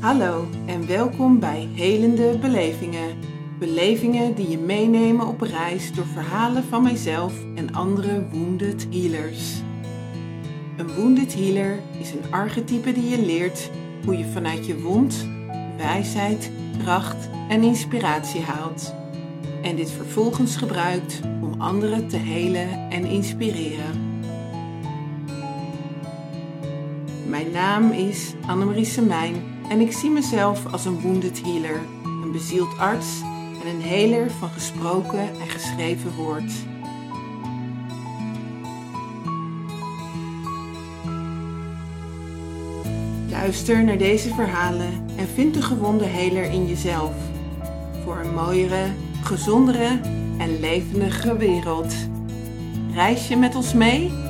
Hallo en welkom bij Helende Belevingen. Belevingen die je meenemen op reis door verhalen van mijzelf en andere wounded healers. Een wounded healer is een archetype die je leert hoe je vanuit je wond wijsheid, kracht en inspiratie haalt. En dit vervolgens gebruikt om anderen te helen en inspireren. Mijn naam is Annemarie Semijn en ik zie mezelf als een wounded healer, een bezield arts en een heler van gesproken en geschreven woord. Luister naar deze verhalen en vind de gewonde heler in jezelf. Voor een mooiere, gezondere en levendige wereld. Reis je met ons mee?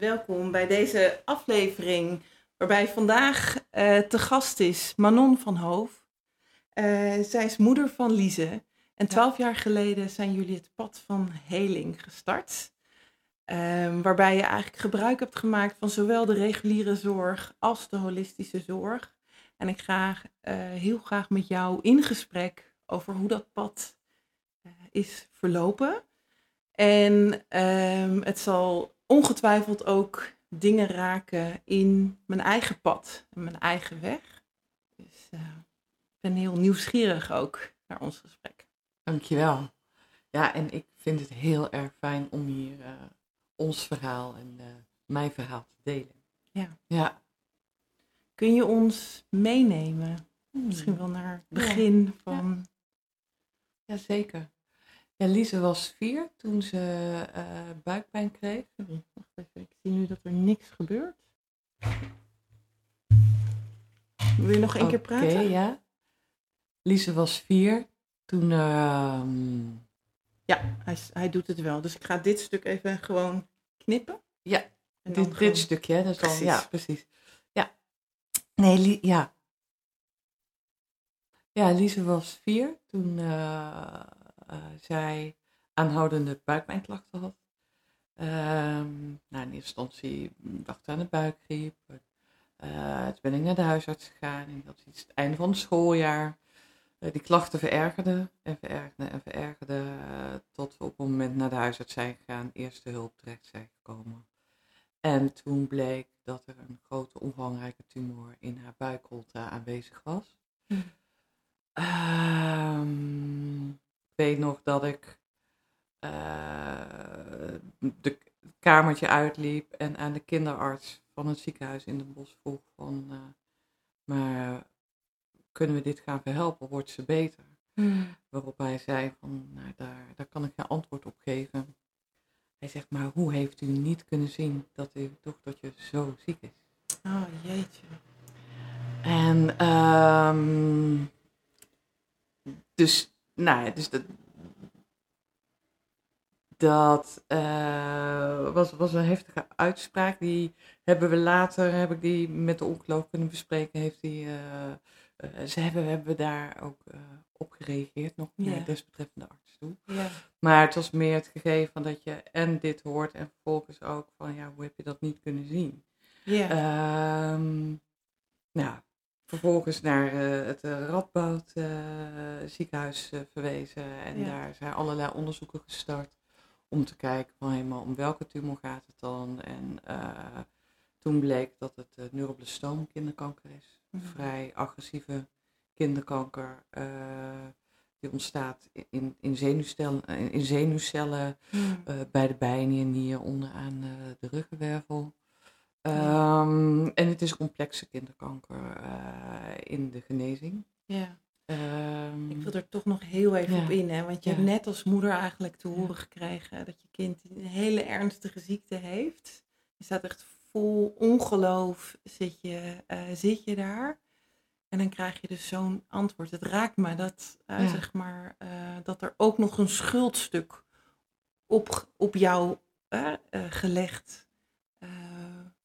Welkom bij deze aflevering, waarbij vandaag uh, te gast is Manon van Hoof. Uh, zij is moeder van Lise. En twaalf jaar geleden zijn jullie het pad van heling gestart. Uh, waarbij je eigenlijk gebruik hebt gemaakt van zowel de reguliere zorg als de holistische zorg. En ik ga uh, heel graag met jou in gesprek over hoe dat pad is verlopen. En ehm, het zal ongetwijfeld ook dingen raken in mijn eigen pad en mijn eigen weg. Dus uh, ik ben heel nieuwsgierig ook naar ons gesprek. Dankjewel. Ja, en ik vind het heel erg fijn om hier uh, ons verhaal en uh, mijn verhaal te delen. Ja. ja. Kun je ons meenemen? Hmm. Misschien wel naar het begin ja. van. Ja. Jazeker. Ja, Lise was vier toen ze uh, buikpijn kreeg. Sorry, wacht even. Ik zie nu dat er niks gebeurt. Wil je nog één okay, keer praten? Oké, ja. Lise was vier toen... Uh, ja, hij, hij doet het wel. Dus ik ga dit stuk even gewoon knippen. Ja, dit, gewoon... dit stukje. Dat is precies. Ja, precies. Ja. Nee, ja. Ja, Lise was vier toen... Uh, zij aanhoudende buikpijnklachten had. Um, nou, in eerste instantie dacht aan de buikgriep. Uh, toen ben ik naar de huisarts gegaan en dat is het einde van het schooljaar. Uh, die klachten verergerden en verergerden en verergerden tot we op het moment naar de huisarts zijn gegaan, eerste hulp terecht zijn gekomen. En toen bleek dat er een grote omvangrijke tumor in haar buikholte aanwezig was. Um, weet nog dat ik uh, de kamertje uitliep en aan de kinderarts van het ziekenhuis in Den Bosch vroeg van, uh, maar kunnen we dit gaan verhelpen? Wordt ze beter? Mm. Waarop hij zei van, nou, daar, daar kan ik geen antwoord op geven. Hij zegt, maar hoe heeft u niet kunnen zien dat uw dochtertje zo ziek is? Oh, jeetje. En um, dus nou, dus dat, dat uh, was, was een heftige uitspraak. Die hebben we later, heb ik die met de ongeloof kunnen bespreken. Heeft die, uh, uh, ze hebben, hebben we daar ook op gereageerd, nog yeah. desbetreffende arts toe. Yeah. Maar het was meer het gegeven van dat je en dit hoort en vervolgens ook van ja, hoe heb je dat niet kunnen zien? Yeah. Um, nou, vervolgens naar uh, het Radboud uh, ziekenhuis uh, verwezen. En ja. daar zijn allerlei onderzoeken gestart om te kijken van helemaal om welke tumor gaat het dan. En toen bleek dat het neuroblastoom kinderkanker is. Mm -hmm. Vrij agressieve kinderkanker. die ontstaat in, in, zenuwcellen, in zenuwcellen mm -hmm. bij de bijnier, nier, onderaan de ruggenwervel. Um, en het is complexe kinderkanker uh, in de genezing. Ja. Um, ik wil er toch nog heel even ja. op in, hè? want je ja. hebt net als moeder eigenlijk te horen gekregen dat je kind een hele ernstige ziekte heeft. Je staat echt vol ongeloof, zit je, uh, zit je daar. En dan krijg je dus zo'n antwoord. Het raakt me dat, uh, ja. zeg maar, dat er ook nog een schuldstuk op, op jou gelegd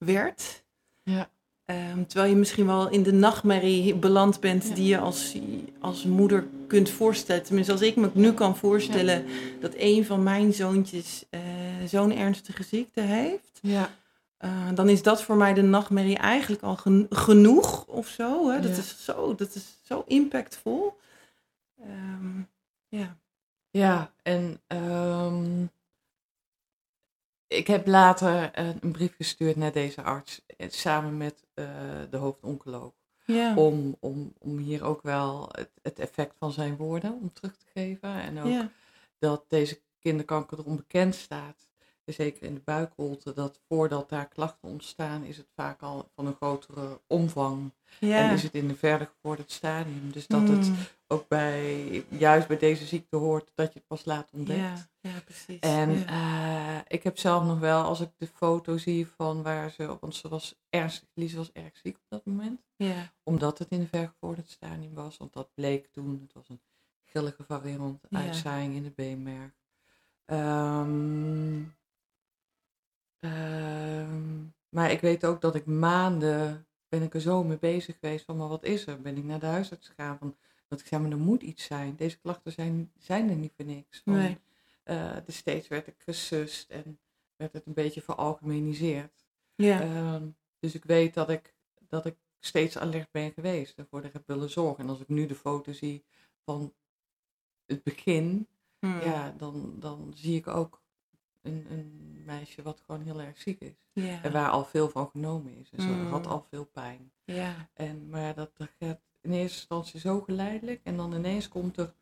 werd. Ja. Ehm, terwijl je misschien wel in de nachtmerrie beland bent Ja. die je als, als moeder kunt voorstellen. Tenminste, als ik me nu kan voorstellen dat een van mijn zoontjes eh, zo'n ernstige ziekte heeft. Ja. eh, dan is dat voor mij de nachtmerrie eigenlijk al gen- genoeg of zo. Hè? Dat, is zo dat is zo impactvol. Ehm, ja. Ja, en ehm, ik heb later eh, een brief gestuurd naar deze arts, eh, samen met eh, de hoofdoncoloog. Ja. Om, om, om hier ook wel het, het effect van zijn woorden om terug te geven. En ook ja. dat deze kinderkanker erom bekend staat, zeker in de buikholte, dat voordat daar klachten ontstaan, is het vaak al van een grotere omvang. ja. En is het in een verder gevorderd stadium. Dus dat het Mm. ook bij, juist bij deze ziekte hoort, dat je het pas laat ontdekt. Ja, ja, precies. En ja. eh, ik heb zelf nog wel, als ik de foto zie van waar ze, want ze was ernstig, Lise was erg ziek op dat moment, ja. omdat het in een vergevorderd stadium was, want dat bleek toen, het was een grillige variant, uitzaaiing in de beenmerg. Ehm, maar ik weet ook dat ik maanden, ben ik er zo mee bezig geweest van, maar wat is er? Ben ik naar de huisarts gegaan van, dat ik zei, maar er moet iets zijn. Deze klachten zijn, zijn er niet voor niks. Van, Nee. eh, dus steeds werd ik gesust en werd het een beetje veralgemeniseerd. Ja. Ehm, dus ik weet dat ik, dat ik steeds alert ben geweest en voor de heb willen zorgen. En als ik nu de foto zie van het begin, Mm. ja, dan, dan zie ik ook een, een meisje wat gewoon heel erg ziek is. ja. En waar al veel van genomen is. En ze Mm. had al veel pijn. ja. En, maar dat, dat gaat in eerste instantie zo geleidelijk. En dan ineens komt er,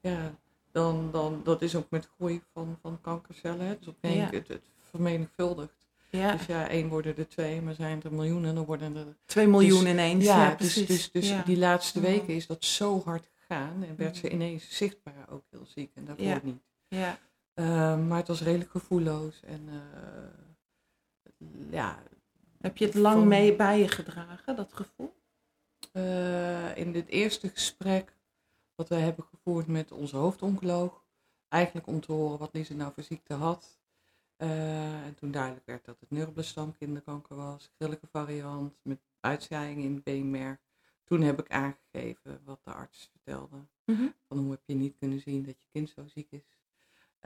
ja, dan, dan, dat is ook met groei van, van kankercellen. Hè. Dus op een Ja. het, het vermenigvuldigt. ja. Dus ja, één worden er twee, maar zijn er miljoenen, dan worden er... Twee miljoen Dus- ineens. Ja, Ja, dus, dus, dus ja. die laatste weken is dat zo hard gegaan. En werd ze Mhm. ineens zichtbaar ook heel ziek. En daarvoor Ja. niet. ja. Ehm, maar het was redelijk gevoelloos. En eh, ja, Heb je het lang Van- mee bij je gedragen, dat gevoel? Eh, in dit eerste gesprek wat we hebben gevoerd met onze hoofdoncoloog, eigenlijk om te horen wat Lise nou voor ziekte had. Eh, en toen duidelijk werd dat het neuroblastome kinderkanker was, grillige variant met uitzaaiing in het beenmerg. Toen heb ik aangegeven wat de arts vertelde. Mhm. Van hoe heb je niet kunnen zien dat je kind zo ziek is.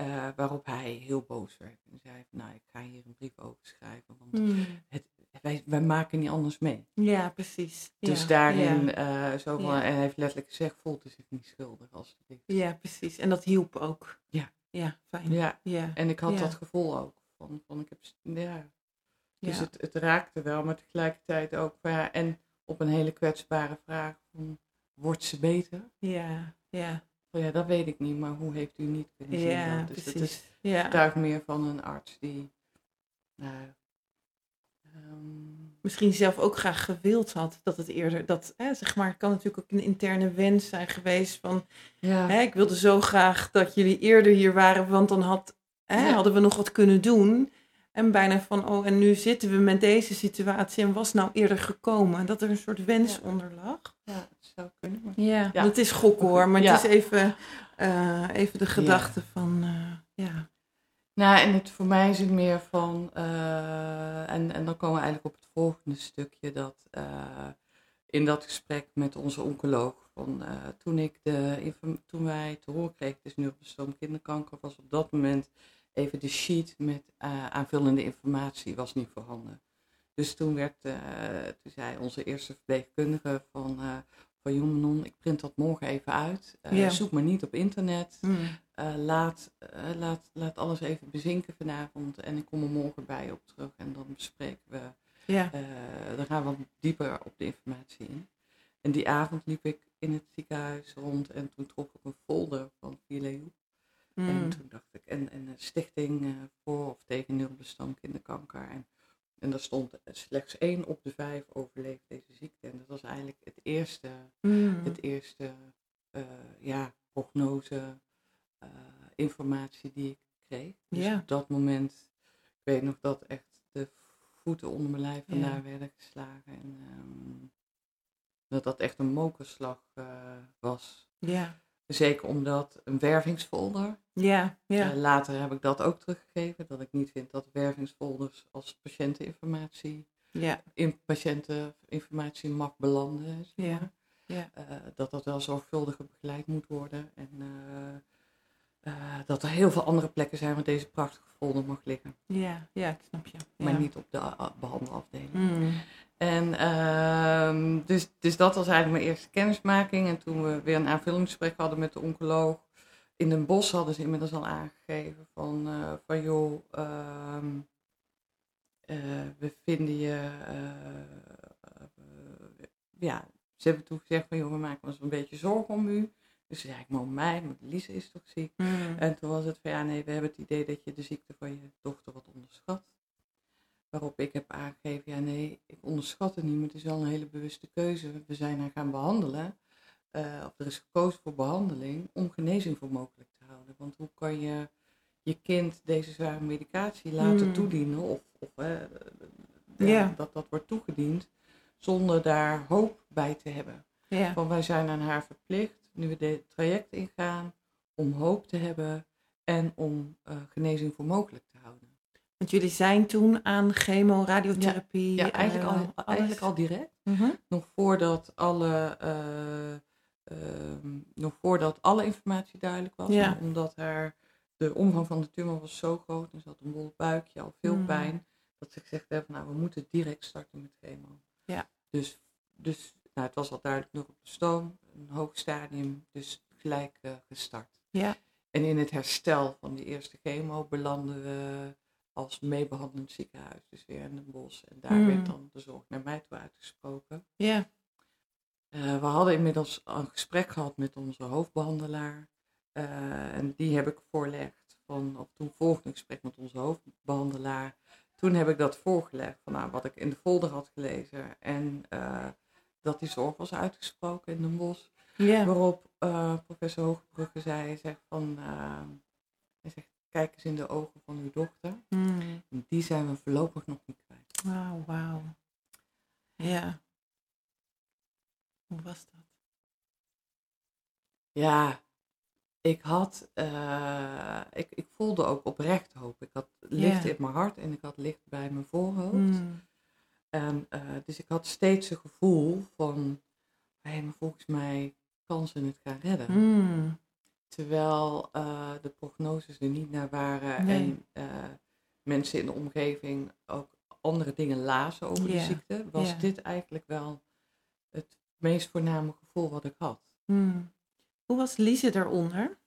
Eh, waarop hij heel boos werd en zei, nou ik ga hier een brief over schrijven, want Mm. wij, wij maken niet anders mee. Ja, precies. Dus ja. daarin, Ja. eh, zo van, Ja. en hij heeft letterlijk gezegd, voelt u zich niet schuldig alsjeblieft. ja, precies. En dat hielp ook. Ja. Ja, fijn. Ja, Ja. en ik had dat gevoel ook. Van, van ik heb, ja. Dus het, het raakte wel, maar tegelijkertijd ook, en op een hele kwetsbare vraag van, wordt ze beter? Ja, ja. Van, ja, dat weet ik niet, maar hoe heeft u niet kunnen zien Ja, dat? Dus dat precies. is Ja. getuigt meer van een arts die, nou, ehm, Misschien zelf ook graag gewild had dat het eerder, dat, hè, zeg maar, het kan natuurlijk ook een interne wens zijn geweest van, ja, hè, ik wilde zo graag dat jullie eerder hier waren, want dan had, hè, Ja. hadden we nog wat kunnen doen. En bijna van, oh, en nu zitten we met deze situatie en was nou eerder gekomen. Dat er een soort wens onder lag. ja, zou kunnen. Maar... Ja, Ja. het is gokken hoor, maar Ja. het is even, eh, even de gedachte van, eh, ja. Nou, en het, voor mij is het meer van, eh, en, en dan komen we eigenlijk op het volgende stukje, dat eh, in dat gesprek met onze oncoloog, van, eh, toen, ik de, inform- toen wij te horen kregen, het is neuroblastome kinderkanker, was op dat moment even de sheet met eh, aanvullende informatie was niet voorhanden. Dus toen, werd, eh, toen zei onze eerste verpleegkundige van, eh van Manon, ik print dat morgen even uit. Eh, Ja. Zoek maar niet op internet. Mm. Eh, laat, eh, laat, laat alles even bezinken vanavond en ik kom er morgen bij op terug en dan bespreken we, Ja, dan gaan we wat dieper op de informatie in. En die avond liep ik in het ziekenhuis rond en toen trok ik een folder van Vileu. En Mm. toen dacht ik, en, en een stichting voor of tegen neuroblastome kinderkanker. En, en daar stond slechts één op de vijf overleeft deze ziekte. En dat was eigenlijk het eerste Mm. het eerste eh, ja, prognose, eh, informatie die ik kreeg. Dus Ja. op dat moment, ik weet nog dat echt de voeten onder mijn lijf Ja. vandaan werden geslagen. En ehm, dat dat echt een mokerslag eh, was. Ja, Zeker omdat een wervingsfolder, ja, ja. eh, later heb ik dat ook teruggegeven, dat ik niet vind dat wervingsfolders als patiënteninformatie Ja. in patiënteninformatie mag belanden. zeg Ja. maar. Ja. Eh, dat dat wel zorgvuldiger begeleid moet worden. En eh, dat er heel veel andere plekken zijn waar deze prachtige folder mag liggen. Ja, ja, ik snap je. Maar Ja. niet op de behandelafdeling. Mm. En ehm, dus, dus dat was eigenlijk mijn eerste kennismaking. En toen we weer een aanvullingsgesprek hadden met de oncoloog in Den Bosch, hadden ze inmiddels al aangegeven van, eh, van joh, ehm, eh, we vinden je, ja, ze hebben toen gezegd van joh, we maken ons een beetje zorgen om u. Dus zei ik, om mij, maar Lise is toch ziek? Mm. En toen was het van ja, nee, we hebben het idee dat je de ziekte van je dochter wat onderschat. Waarop ik heb aangegeven, ja nee, ik onderschat het niet, maar het is wel een hele bewuste keuze. We zijn haar gaan behandelen, eh, of er is gekozen voor behandeling, om genezing voor mogelijk te houden. Want hoe kan je je kind deze zware medicatie laten Hmm. toedienen, of, of eh, ja, Ja. dat dat wordt toegediend, zonder daar hoop bij te hebben. Ja. Van wij zijn aan haar verplicht, nu we dit traject ingaan, om hoop te hebben en om eh, genezing voor mogelijk te houden. Want jullie zijn toen aan chemo, radiotherapie. Ja, eigenlijk, eh, al, eigenlijk al direct. Mhm. Nog voordat alle, eh, ehm, nog voordat alle informatie duidelijk was. Ja. Omdat haar, de omvang van de tumor was zo groot en ze had een bol buikje, al veel Mm. pijn. Dat ze gezegd hebben, nou we moeten direct starten met chemo. Ja. Dus, dus nou, het was al duidelijk nog op de stoom, een hoog stadium, dus gelijk eh, gestart. Ja. En in het herstel van die eerste chemo belanden we als meebehandelend ziekenhuis, dus weer in Den Bosch. En daar Mm. werd dan de zorg naar mij toe uitgesproken. Ja. Eh, we hadden inmiddels een gesprek gehad met onze hoofdbehandelaar. Eh, en die heb ik voorlegd. Van, of toen volgde een gesprek met onze hoofdbehandelaar. Toen heb ik dat voorgelegd van nou, wat ik in de folder had gelezen. En dat die zorg was uitgesproken in Den Bosch. Ja. Waarop eh, professor Hoogbrugge zei, zegt van, eh, hij zegt, kijk eens in de ogen van uw dochter. Mm. En die zijn we voorlopig nog niet kwijt. Wauw, wauw. Ja. Hoe was dat? Ja, ik had, eh, ik, ik voelde ook oprecht hoop. Ik had licht in mijn hart en ik had licht bij mijn voorhoofd. Mm. En, eh, dus ik had steeds een gevoel van, hé, maar volgens mij kan ze het gaan redden. Mm. Terwijl eh, de prognoses er niet naar waren Nee. en eh, mensen in de omgeving ook andere dingen lazen over de ziekte, was dit eigenlijk wel het meest voorname gevoel wat ik had. Mm. Hoe was Lise eronder?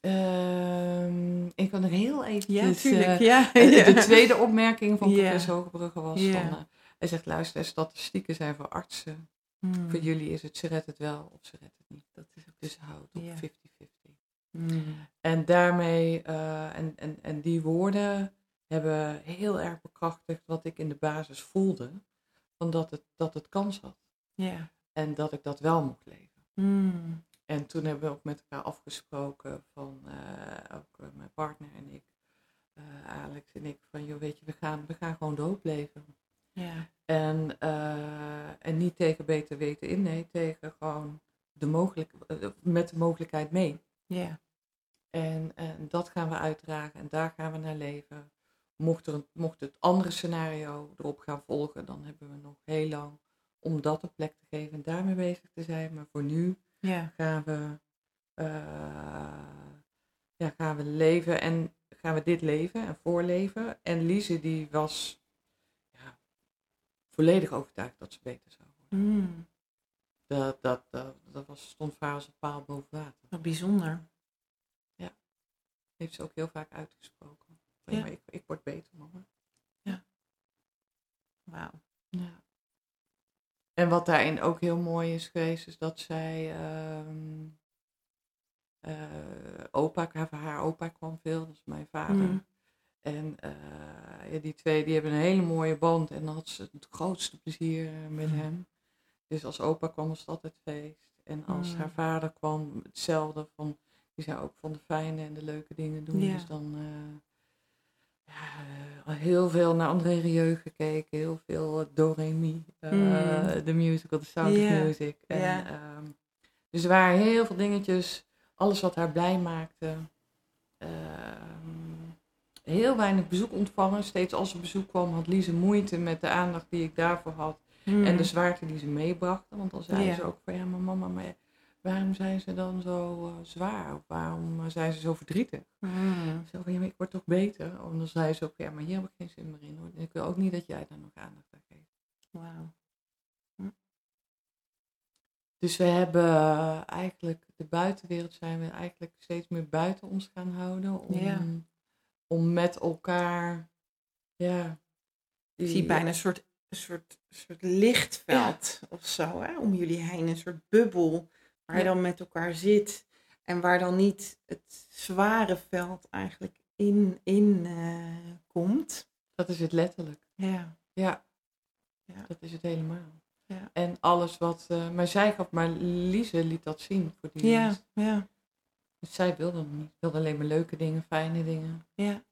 Ehm, ik kan er heel even. Ja, tuurlijk. ja. de tweede opmerking van professor Hogebrugge was van, eh, hij zegt, luister, statistieken zijn voor artsen. Mm. Voor jullie is het, ze redt het wel of ze redt het niet. Dat is dus houdt op Ja. 50-50. Mm. En daarmee, eh, en, en, en die woorden hebben heel erg bekrachtigd wat ik in de basis voelde. Van dat het, dat het kans had. Ja. En dat ik dat wel mocht leven. Mm. En toen hebben we ook met elkaar afgesproken van, eh, ook eh, mijn partner en ik, eh, Alex en ik, van joh weet je, we gaan, we gaan gewoon de hoop leven. Ja. En, en niet tegen beter weten in, nee, tegen gewoon de mogelijk, met de mogelijkheid mee. Ja. En, en dat gaan we uitdragen en daar gaan we naar leven. Mocht, er mocht het andere scenario erop gaan volgen, dan hebben we nog heel lang om dat een plek te geven en daarmee bezig te zijn. Maar voor nu Ja. gaan we, eh, ja, gaan we leven en gaan we dit leven en voorleven. En Lise die was ja, volledig overtuigd dat ze beter zou worden. Mm. Dat, dat, dat, dat was, stond voor haar als een paal boven water. Wat bijzonder. Heeft ze ook heel vaak uitgesproken. Ja. ja. ik, ik word beter, mama. Wauw. Ja. En wat daarin ook heel mooi is geweest, is dat zij ehm eh, opa, haar, haar opa kwam veel, dat is mijn vader. Mm. En eh, ja, die twee die hebben een hele mooie band en dan had ze het grootste plezier eh, met Mm. hem. Dus als opa kwam was het altijd feest. En als Mm. haar vader kwam, hetzelfde. Van, die zou ook van de fijne en de leuke dingen doen. Ja. Dus dan ja, eh, heel veel naar André Rieu gekeken. Heel veel uh, eh, Mm. de musical, de Sound of Music. En, ehm, dus er waren heel veel dingetjes. Alles wat haar blij maakte. Ehm, heel weinig bezoek ontvangen. Steeds als er bezoek kwam, had Lise moeite met de aandacht die ik daarvoor had. Mm. En de zwaarte die ze meebrachten. Want dan zei Ja. ze ook van ja, maar mama, maar waarom zijn ze dan zo eh, zwaar? Of waarom eh, zijn ze zo verdrietig? Mm. Zo van ja, maar ik word toch beter? En dan zei ze ook ja, maar hier heb ik geen zin meer in hoor. En ik wil ook niet dat jij daar nog aandacht aan geeft. Wauw. Dus we hebben eh, eigenlijk, de buitenwereld zijn we eigenlijk steeds meer buiten ons gaan houden. Om, Ja. om met elkaar, ja. Ik zie bijna een soort, een soort, een soort lichtveld of zo, hè? om jullie heen. Een soort bubbel waar je dan met elkaar zit. En waar dan niet het zware veld eigenlijk in, in eh, komt. Dat is het letterlijk. Ja. Ja. Ja. Dat is het helemaal. Ja. En alles wat, eh, maar zij gaf, maar Lise liet dat zien voor die Ja, mensen. ja, Dus zij wilde het niet. wilde alleen maar leuke dingen, fijne dingen. ja.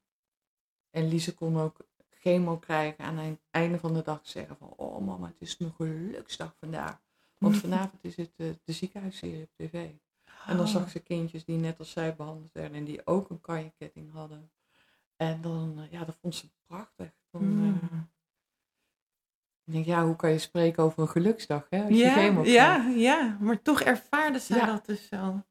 En Lise kon ook chemo krijgen aan het einde van de dag zeggen van, oh mama, het is mijn geluksdag vandaag. Want vanavond is het eh, de ziekenhuisserie op tv. En dan Oh. zag ze kindjes die net als zij behandeld werden en die ook een kanjeketting hadden. En dan, eh, ja, dat vond ze prachtig. Dan, Mm. eh, ik denk, ja, hoe kan je spreken over een geluksdag, hè? Als Ja, ja, ja, maar toch ervaarde Ja. dat dus zo.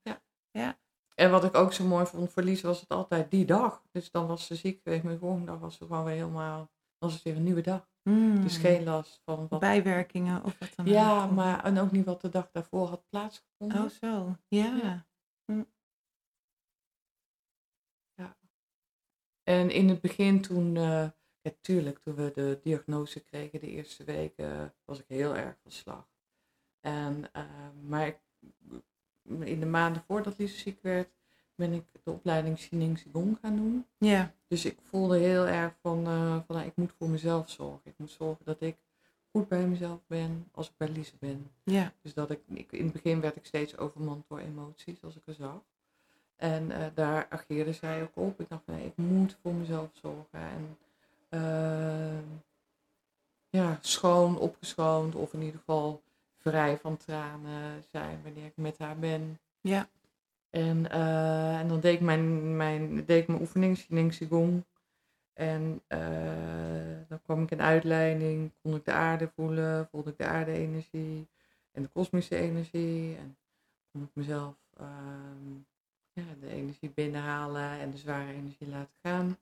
En wat ik ook zo mooi vond voor Lies was het altijd die dag. Dus dan was ze ziek geweest, maar de volgende dag was ze gewoon weer helemaal, dan was het weer een nieuwe dag. Mm. Dus geen last van wat. bijwerkingen of wat dan Ja, ook. maar en ook niet wat de dag daarvoor had plaatsgevonden. Oh, zo. Ja. Ja. En in het begin toen, eh ja, tuurlijk, toen we de diagnose kregen de eerste weken, was ik heel erg van slag. En, eh, maar ik- in de maanden voordat Lise ziek werd, ben ik de opleiding Xineng Qigong gaan doen. Ja. Dus ik voelde heel erg van, eh, van nou, ik moet voor mezelf zorgen. Ik moet zorgen dat ik goed bij mezelf ben als ik bij Lise ben. Ja. Dus dat ik, ik, in het begin werd ik steeds overmand door emoties als ik er zag. En eh, daar ageerde zij ook op. Ik dacht, nee, ik moet voor mezelf zorgen. En eh, ja, schoon, opgeschoond of in ieder geval vrij van tranen zijn wanneer ik met haar ben. Ja. En, eh, en dan deed ik mijn, mijn, deed ik mijn oefening, Xineng Qigong. En eh, dan kwam ik in uitleiding, kon ik de aarde voelen, voelde ik de aarde-energie en de kosmische energie. En kon ik mezelf ehm, ja, de energie binnenhalen en de zware energie laten gaan.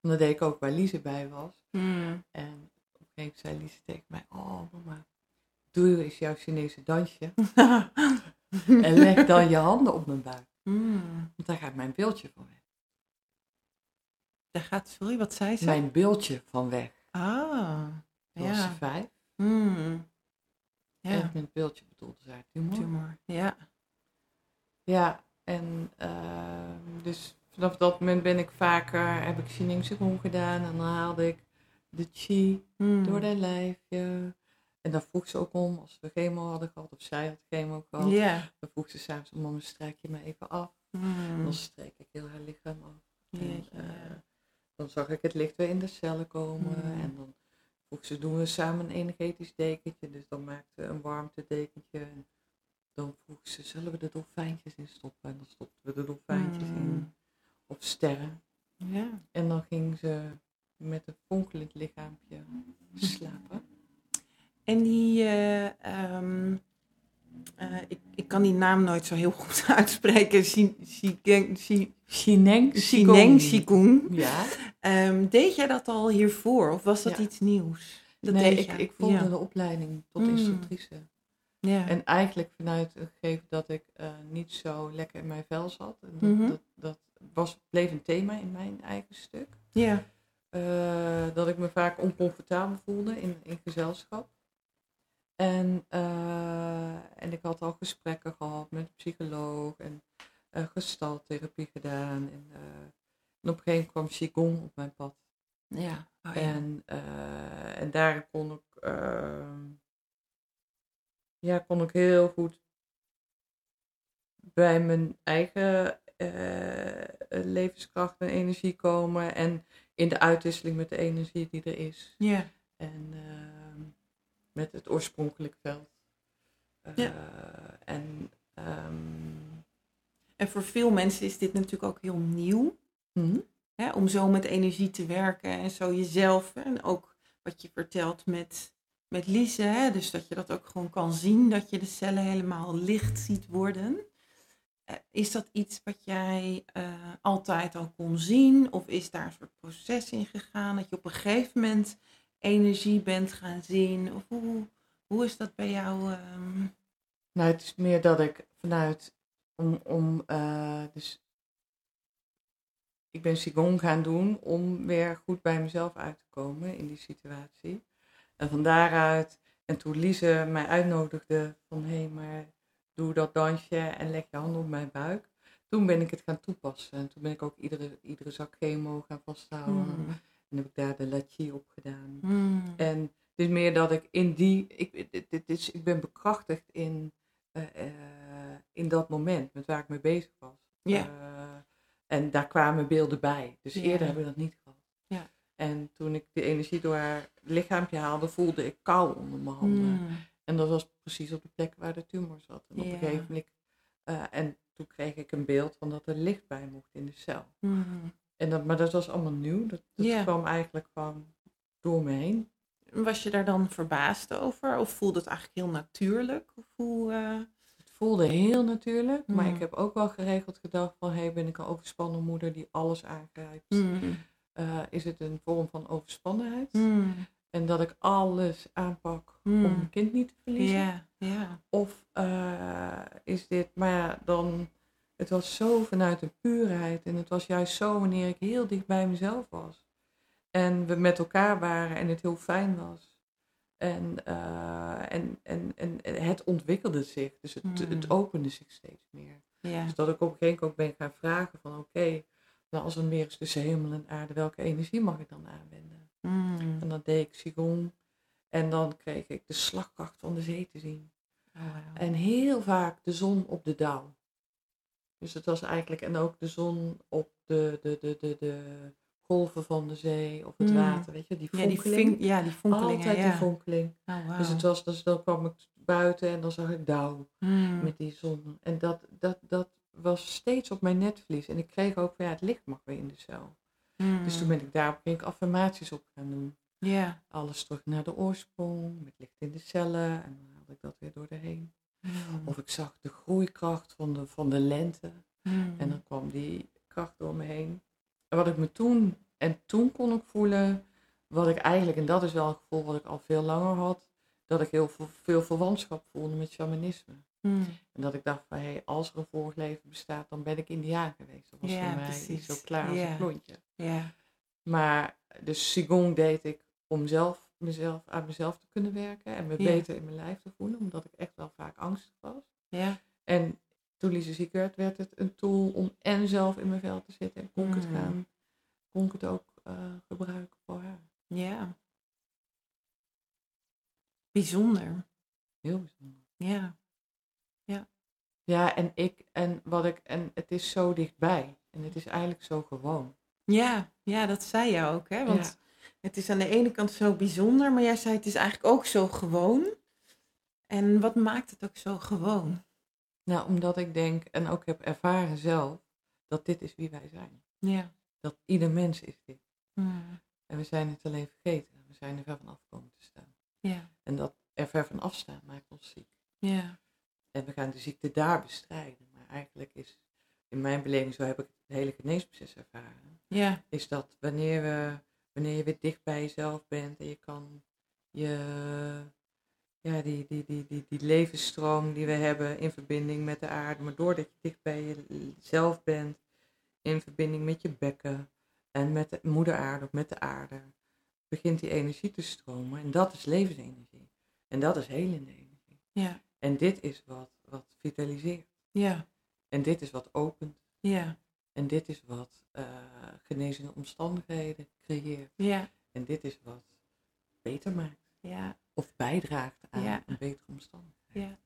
En dat deed ik ook waar Lise bij was. Mm. En op een gegeven moment zei Lise tegen mij, oh mama, doe eens jouw Chinese dansje. En leg dan je handen op mijn buik. Mm. Want daar gaat mijn beeldje van weg. Daar gaat, sorry, wat zei ze? Mijn beeldje van weg. Ah. Ze Ja. vijf. Mm. En Ja. met beeldje bedoelde ze haar tumor. Tumor. Ja. Ja, en ehm, dus vanaf dat moment ben ik vaker, heb ik Xineng Qigong gedaan. En dan haalde ik de chi Mm. door haar lijfje. En dan vroeg ze ook om, als we chemo hadden gehad, of zij had chemo gehad. Ja. Dan vroeg ze s'avonds, mama strijk je me even af. Mm. Dan streek ik heel haar lichaam af. En, eh, dan zag ik het licht weer in de cellen komen. Mm. En dan vroeg ze, doen we samen een energetisch dekentje. Dus dan maakte we een warmtedekentje. En dan vroeg ze, zullen we de dolfijntjes in stoppen? En dan stopten we de dolfijntjes in. Mm. Of sterren. En dan ging ze met een fonkelend lichaampje slapen. En die, eh, ehm, eh, ik, ik kan die naam nooit zo heel goed uitspreken. Xineng Xineng Qigong. Ja. Ehm, deed jij dat al hiervoor of was dat Ja. iets nieuws? Dat nee, ik, ik volgde ja. de opleiding tot Mm. instructrice. Ja. En eigenlijk vanuit het gegeven dat ik eh, niet zo lekker in mijn vel zat. En dat, Mhm. dat, dat was, bleef een thema in mijn eigen stuk. ja. Dat ik me vaak oncomfortabel voelde in, in gezelschap. En, eh, en ik had al gesprekken gehad met een psycholoog en uh, gestaltherapie gedaan. En, eh, en op een gegeven moment kwam Qigong op mijn pad. Ja. Oh, ja. En, eh, en daar kon ik, ehm, ja, kon ik heel goed bij mijn eigen eh, levenskracht en energie komen. En in de uitwisseling met de energie die er is. ja. En met het oorspronkelijk veld. Eh, Ja. En ehm, En voor veel mensen is dit natuurlijk ook heel nieuw. mhm. hè, om zo met energie te werken en zo jezelf. En ook wat je vertelt met, met Lise. Hè, dus dat je dat ook gewoon kan zien, dat je de cellen helemaal licht ziet worden. Eh, Is dat iets wat jij eh, altijd al kon zien? Of is daar een soort proces in gegaan? Dat je op een gegeven moment energie bent gaan zien? Of hoe, hoe is dat bij jou? ehm? Nou, het is meer dat ik vanuit om, om eh, dus ik ben Qigong gaan doen om weer goed bij mezelf uit te komen in die situatie. En van daaruit, en toen Lise mij uitnodigde van hé, hey, maar doe dat dansje en leg je handen op mijn buik. Toen ben ik het gaan toepassen. En toen ben ik ook iedere, iedere zak chemo gaan vasthouden. Hmm. En heb ik daar de lachi op gedaan. Hmm. En het is meer dat ik in die, ik, dit, is, ik ben bekrachtigd in, eh, eh, in dat moment met waar ik mee bezig was. Ja. Eh, en daar kwamen beelden bij. Dus Ja. eerder hebben we dat niet gehad. Ja. En toen ik de energie door haar lichaampje haalde, voelde ik kou onder mijn handen. Hmm. En dat was precies op de plek waar de tumor zat. En op Ja. een gegeven moment, en toen kreeg ik een beeld van dat er licht bij mocht in de cel. Hmm. En dat, maar dat was allemaal nieuw. Dat, kwam eigenlijk gewoon door me heen. Was je daar dan verbaasd over? Of voelde het eigenlijk heel natuurlijk? Of hoe, eh, Het voelde heel natuurlijk, maar Mm. ik heb ook wel geregeld gedacht van, hey, ben ik een overspannen moeder die alles aangrijpt? hmm. Eh, is het een vorm van overspannenheid? Hmm. En dat ik alles aanpak om mijn kind niet te verliezen? Of eh, is dit, maar ja, dan, het was zo vanuit de puurheid en het was juist zo wanneer ik heel dicht bij mezelf was. En we met elkaar waren en het heel fijn was. En, eh, en, en, en het ontwikkelde zich, dus het, Mm. het opende zich steeds meer. ja. Dus dat ik op een gegeven moment ook ben gaan vragen van oké, nou als er meer is tussen hemel en aarde, welke energie mag ik dan aanwenden? Hmm. En dan deed ik Qigong en dan kreeg ik de slagkracht van de zee te zien. Oh. En heel vaak de zon op de dauw. Dus het was eigenlijk, en ook de zon op de, de, de, de, de golven van de zee of het Mm. water, weet je, die ja, die vink, ja, die fonkelingen. Altijd ja. die fonkeling. Oh. Dus het was, dus dan kwam ik buiten en dan zag ik dauw Hmm. met die zon. En dat, dat, dat was steeds op mijn netvlies. En ik kreeg ook van ja, het licht mag weer in de cel. Dus toen ben ik daarop ging ik affirmaties op gaan doen. Ja. Alles terug naar de oorsprong, met licht in de cellen. En dan haalde ik dat weer door de heen. Hmm. Of ik zag de groeikracht van de, van de lente. Hmm. En dan kwam die kracht door me heen. En wat ik me toen, en toen kon ik voelen, wat ik eigenlijk, en dat is wel een gevoel wat ik al veel langer had, dat ik heel veel, veel verwantschap voelde met shamanisme. Hmm. En dat ik dacht van, hé, als er een vorig leven bestaat, dan ben ik indiaan geweest. Dat was Ja, voor mij precies. niet zo klaar als een klontje. Maar dus Qigong deed ik om zelf, mezelf, aan mezelf te kunnen werken en me Ja. beter in mijn lijf te voelen, omdat ik echt wel vaak angstig was. Ja. En toen Lise ziek werd, werd het een tool om en zelf in mijn vel te zitten en kon ik het Mm. gaan, kon ik het ook eh, gebruiken voor haar. Ja. Bijzonder. Heel bijzonder. Ja. Ja, en ik, en wat ik, en het is zo dichtbij. En het is eigenlijk zo gewoon. Ja, ja, dat zei je ook, hè? Want het is aan de ene kant zo bijzonder, maar jij zei het is eigenlijk ook zo gewoon. En wat maakt het ook zo gewoon? Nou, omdat ik denk, en ook heb ervaren zelf, dat dit is wie wij zijn. Ja. Dat ieder mens is dit. Hmm. En we zijn het alleen vergeten. We zijn er ver van af komen te staan. Ja. En dat er ver van afstaan maakt ons ziek. Ja. En we gaan de ziekte daar bestrijden. Maar eigenlijk is, in mijn beleving, zo heb ik het hele geneesproces ervaren, Ja. is dat wanneer, we, wanneer je weer dicht bij jezelf bent en je kan je, ja, die, die, die, die, die levensstroom die we hebben in verbinding met de aarde, maar doordat je dicht bij jezelf bent, in verbinding met je bekken en met de moeder aarde of met de aarde, begint die energie te stromen. En dat is levensenergie. En dat is helende energie. Ja. En dit is wat, wat vitaliseert. Ja. En dit is wat opent. Ja. En dit is wat eh genezende omstandigheden creëert. Ja. En dit is wat beter maakt. Ja. Of bijdraagt aan Ja. een betere omstandigheid. Ja.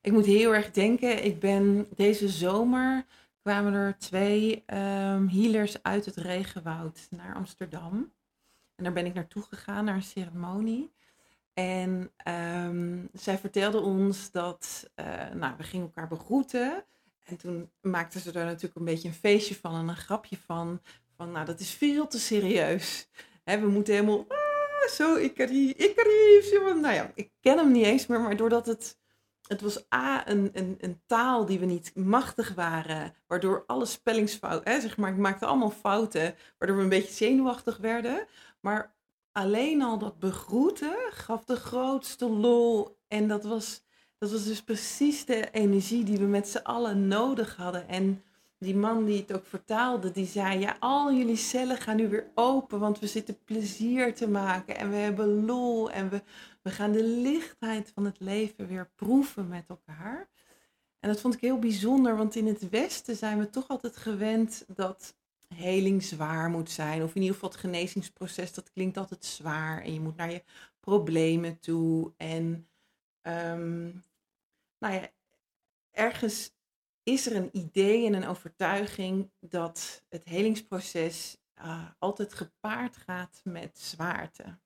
Ik moet heel erg denken, ik ben deze zomer kwamen er twee ehm, healers uit het regenwoud naar Amsterdam. En daar ben ik naartoe gegaan, naar een ceremonie. En ehm, zij vertelden ons dat, eh, nou, we gingen elkaar begroeten. En toen maakten ze daar natuurlijk een beetje een feestje van en een grapje van. van, nou, dat is veel te serieus. Hè, we moeten helemaal, ah, zo, Ikari, Ikari. Nou ja, ik ken hem niet eens meer, maar doordat het, het was A, een, een, een taal die we niet machtig waren, waardoor alle spellingsfouten, zeg maar, ik maakte allemaal fouten, waardoor we een beetje zenuwachtig werden. Maar alleen al dat begroeten gaf de grootste lol. En dat was, dat was dus precies de energie die we met z'n allen nodig hadden. En die man die het ook vertaalde, die zei: Ja, al jullie cellen gaan nu weer open, want we zitten plezier te maken en we hebben lol en we, we gaan de lichtheid van het leven weer proeven met elkaar. En dat vond ik heel bijzonder, want in het Westen zijn we toch altijd gewend dat heling zwaar moet zijn. Of in ieder geval het genezingsproces, dat klinkt altijd zwaar. En je moet naar je problemen toe. En um, nou ja, ergens is er een idee en een overtuiging dat het helingsproces uh, altijd gepaard gaat met zwaarte.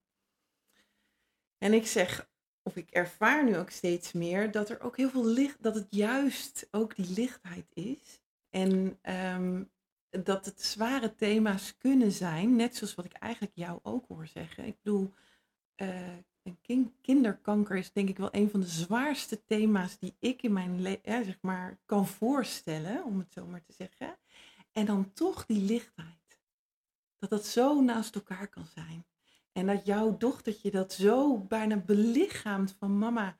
En ik zeg, of ik ervaar nu ook steeds meer, dat er ook heel veel licht, dat het juist ook die lichtheid is. En um, dat het zware thema's kunnen zijn, net zoals wat ik eigenlijk jou ook hoor zeggen. Ik bedoel, uh, kinderkanker is denk ik wel een van de zwaarste thema's die ik in mijn leven zeg maar, kan voorstellen, om het zo maar te zeggen. En dan toch die lichtheid. Dat dat zo naast elkaar kan zijn. En dat jouw dochtertje dat zo bijna belichaamt van mama.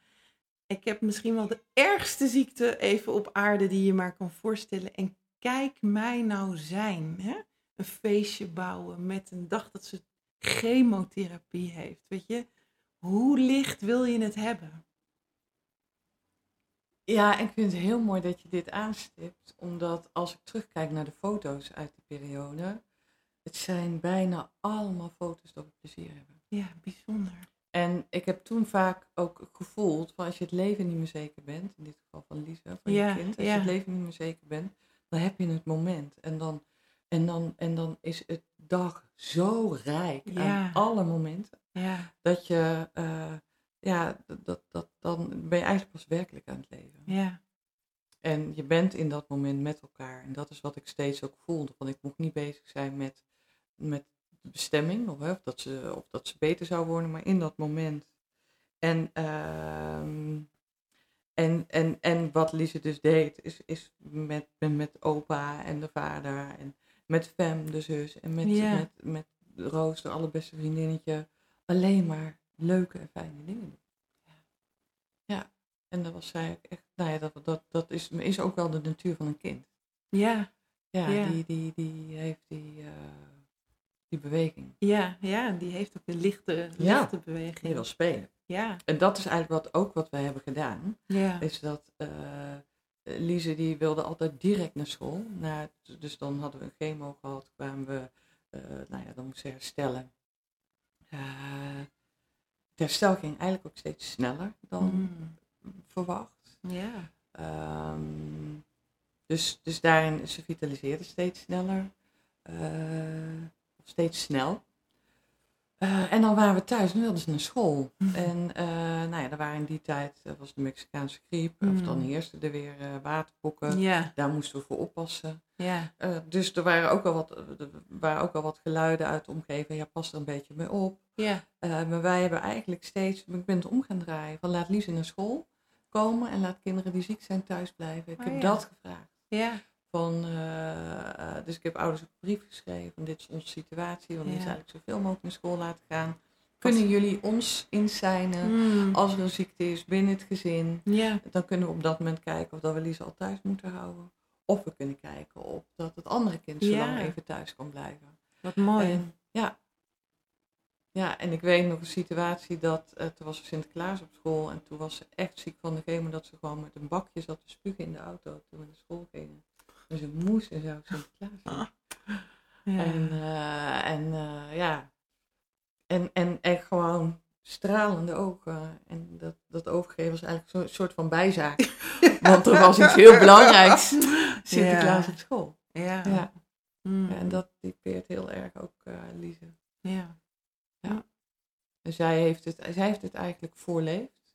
Ik heb misschien wel de ergste ziekte even op aarde die je maar kan voorstellen. En kijk mij nou zijn. Hè? Een feestje bouwen met een dag dat ze chemotherapie heeft. Weet je, hoe licht wil je het hebben? Ja, ik vind het heel mooi dat je dit aanstipt, omdat als ik terugkijk naar de foto's uit die periode, het zijn bijna allemaal foto's dat we plezier hebben. Ja, bijzonder. En ik heb toen vaak ook gevoeld van als je het leven niet meer zeker bent, in dit geval van Lisa, van je kind, als je het leven niet meer zeker bent, dan heb je het moment. En dan, en dan, en dan is het dag zo rijk aan alle momenten. Ja. Dat je, uh, ja, dat, dat, dan ben je eigenlijk pas werkelijk aan het leven. Ja. En je bent in dat moment met elkaar. En dat is wat ik steeds ook voelde. Want ik mocht niet bezig zijn met, met de bestemming. Of, hè, of, dat ze, of dat ze beter zou worden. Maar in dat moment. En, uh, en, en, en wat Lise dus deed. Is, is met, met opa en de vader. En met Fem, de zus. En met, met, met Roos, de allerbeste vriendinnetje alleen maar leuke en fijne dingen doen. Ja. ja. En dat was zij echt, nou ja, dat, dat, dat is, is ook wel de natuur van een kind. Ja. Ja, Die, die, die heeft die, uh, die beweging. Ja, ja, die heeft ook een lichte, lichte ja, beweging. Die wil spelen. Ja. En dat is eigenlijk wat, ook wat wij hebben gedaan. Ja. Is dat uh, Lise die wilde altijd direct naar school. Nou, dus dan hadden we een chemo gehad, kwamen we, uh, nou ja, dan moest ze herstellen. Uh, het herstel ging eigenlijk ook steeds sneller dan mm. verwacht. Ja. Um, dus, dus daarin, ze vitaliseerde steeds sneller. Uh, steeds snel. Uh, en dan waren we thuis en wilden ze naar school. Mm. En uh, nou ja, er waren in die tijd, dat was de Mexicaanse griep, mm. of dan heerste er weer uh, waterpokken. Yeah. Daar moesten we voor oppassen. Yeah. dus er waren, ook al wat, er waren ook al wat geluiden uit de omgeving, ja, pas er een beetje mee op. Yeah. maar wij hebben eigenlijk steeds, ik ben het om gaan draaien, van laat Lise naar school komen en laat kinderen die ziek zijn thuis blijven. Ik oh, heb ja. dat gevraagd. Ja. Van, uh, dus ik heb ouders een brief geschreven van dit is onze situatie, want ja. we eigenlijk zoveel mogelijk naar school laten gaan. Kunnen jullie ons inzijnen mm. als er een ziekte is binnen het gezin? Ja. Dan kunnen we op dat moment kijken of dat we Lisa al thuis moeten houden. Of we kunnen kijken of dat het andere kind zo lang even thuis kan blijven. Wat mooi. En, ja. Ja, en ik weet nog een situatie dat, uh, toen was Sinterklaas op school en toen was ze echt ziek van de gemo dat ze gewoon met een bakje zat te spugen in de auto toen we naar school gingen. Dus ik moest en zou Sinterklaas. Ja. En, uh, en uh, ja, en, en echt gewoon stralende ogen. En dat, dat overgeven was eigenlijk een soort van bijzaak. Want er was iets heel belangrijks. Sinterklaas Ja. op school. Ja. Ja. Mm. En dat typeert heel erg ook uh, Lise. Ja. En zij heeft het, zij heeft het eigenlijk voorleefd.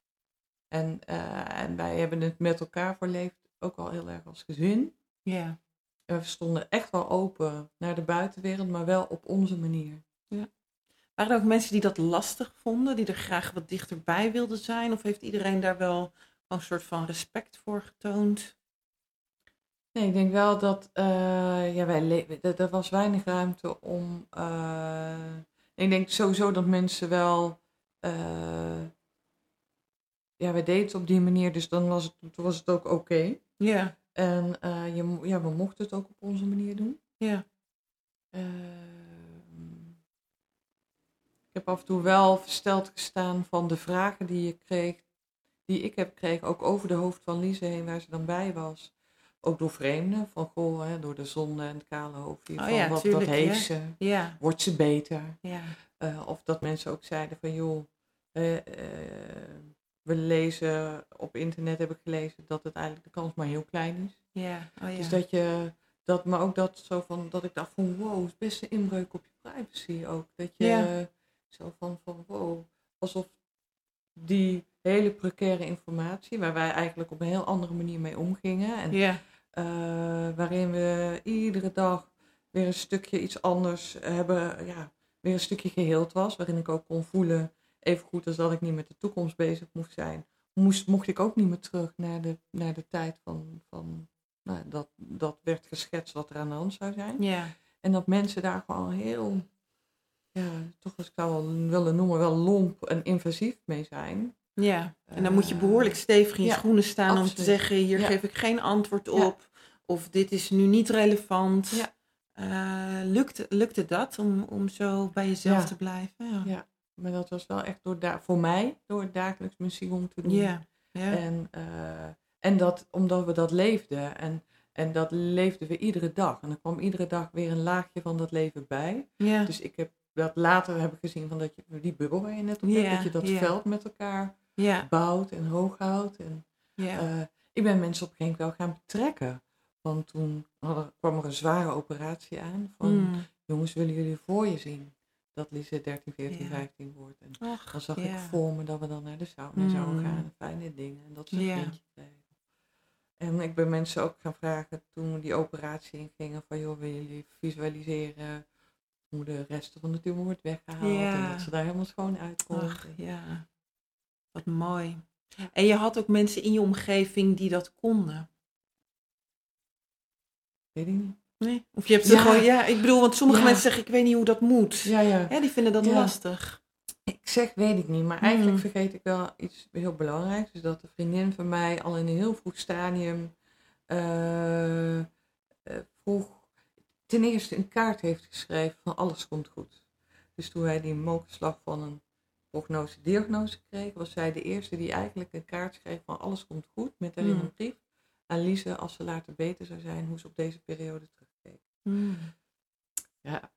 En, uh, en wij hebben het met elkaar voorleefd, ook al heel erg als gezin. Ja. En we stonden echt wel open naar de buitenwereld, maar wel op onze manier. Waren er ook mensen die dat lastig vonden, die er graag wat dichterbij wilden zijn? Of heeft iedereen daar wel een soort van respect voor getoond? Nee, ik denk wel dat uh, ja, wij er, was weinig ruimte om. Uh, ik denk sowieso dat mensen wel. Uh, ja, wij deden het op die manier, dus dan was het, was het ook oké. Okay. Ja. En je, ja, we mochten het ook op onze manier doen. Ja. ik heb af en toe wel versteld gestaan van de vragen die je kreeg, die ik heb gekregen, ook over de hoofd van Lise heen, waar ze dan bij was ook door vreemden, van goh, hè, door de zon en het kale hoofdje. Oh, van ja, wat, tuurlijk, wat heeft ja. ze? Ja. Wordt ze beter? Ja. Uh, of dat mensen ook zeiden van joh, uh, we lezen op internet heb ik gelezen dat het eigenlijk de kans maar heel klein is. Ja. Oh, ja. Dus dat je dat, maar ook dat zo van dat ik dacht van wow, het is best een inbreuk op je privacy ook. Dat je Ja. zo van, van wow, alsof die hele precaire informatie, waar wij eigenlijk op een heel andere manier mee omgingen. En ja. uh, waarin we iedere dag weer een stukje iets anders hebben, ja, weer een stukje geheeld was. Waarin ik ook kon voelen, even goed als dat ik niet met de toekomst bezig moest zijn, moest, mocht ik ook niet meer terug naar de, naar de tijd van, van nou, dat, dat werd geschetst wat er aan de hand zou zijn. Ja. En dat mensen daar gewoon heel, ja, toch als ik zou wel willen noemen, wel lomp en invasief mee zijn. Ja, en dan moet je behoorlijk stevig in je ja, schoenen staan om te zeggen, hier Ja. geef ik geen antwoord op. Of dit is nu niet relevant. Ja. Eh, lukte, lukte dat om, om zo bij jezelf te blijven? Ja. Maar dat was wel echt door da- voor mij, door dagelijks mijn Qigong te doen. Ja. ja. En, eh, en dat omdat we dat leefden. En, en dat leefden we iedere dag. En er kwam iedere dag weer een laagje van dat leven bij. ja. Dus ik heb dat later heb ik gezien van dat je die bubbel waar je net op hebt, Ja, dat je dat veld met elkaar bouwt en hoog houdt. En, eh, ik ben mensen op een gegeven moment wel gaan betrekken. Want toen kwam er een zware operatie aan. Van Mm. jongens, willen jullie voor je zien dat Lise 13, 14, Ja. 15 wordt? En dan zag ik voor me dat we dan naar de sauna Mm. zouden gaan. en Fijne dingen. En dat vriendje kregen. En ik ben mensen ook gaan vragen toen we die operatie ingingen. Van joh, willen jullie visualiseren hoe de resten van de tumor wordt weggehaald. Ja. En dat ze daar helemaal schoon uitkomt. Ach, ja. Wat mooi. En je had ook mensen in je omgeving die dat konden. Weet ik niet. Nee? Of je hebt Ja. gewoon, ja, ik bedoel, want sommige Ja. mensen zeggen, ik weet niet hoe dat moet. Ja, ja. Ja, die vinden dat lastig. Ik zeg weet ik niet, maar eigenlijk Mm. vergeet ik wel iets heel belangrijks. Dus dat de vriendin van mij al in een heel vroeg stadium eh, eh, vroeg, ten eerste een kaart heeft geschreven van alles komt goed. Dus toen wij die mokerslag van een prognose-diagnose kregen, was zij de eerste die eigenlijk een kaart schreef van alles komt goed. Met daarin Mm. een brief aan Lise als ze later beter zou zijn, hoe ze op deze periode terugkeek. Mm. Ja,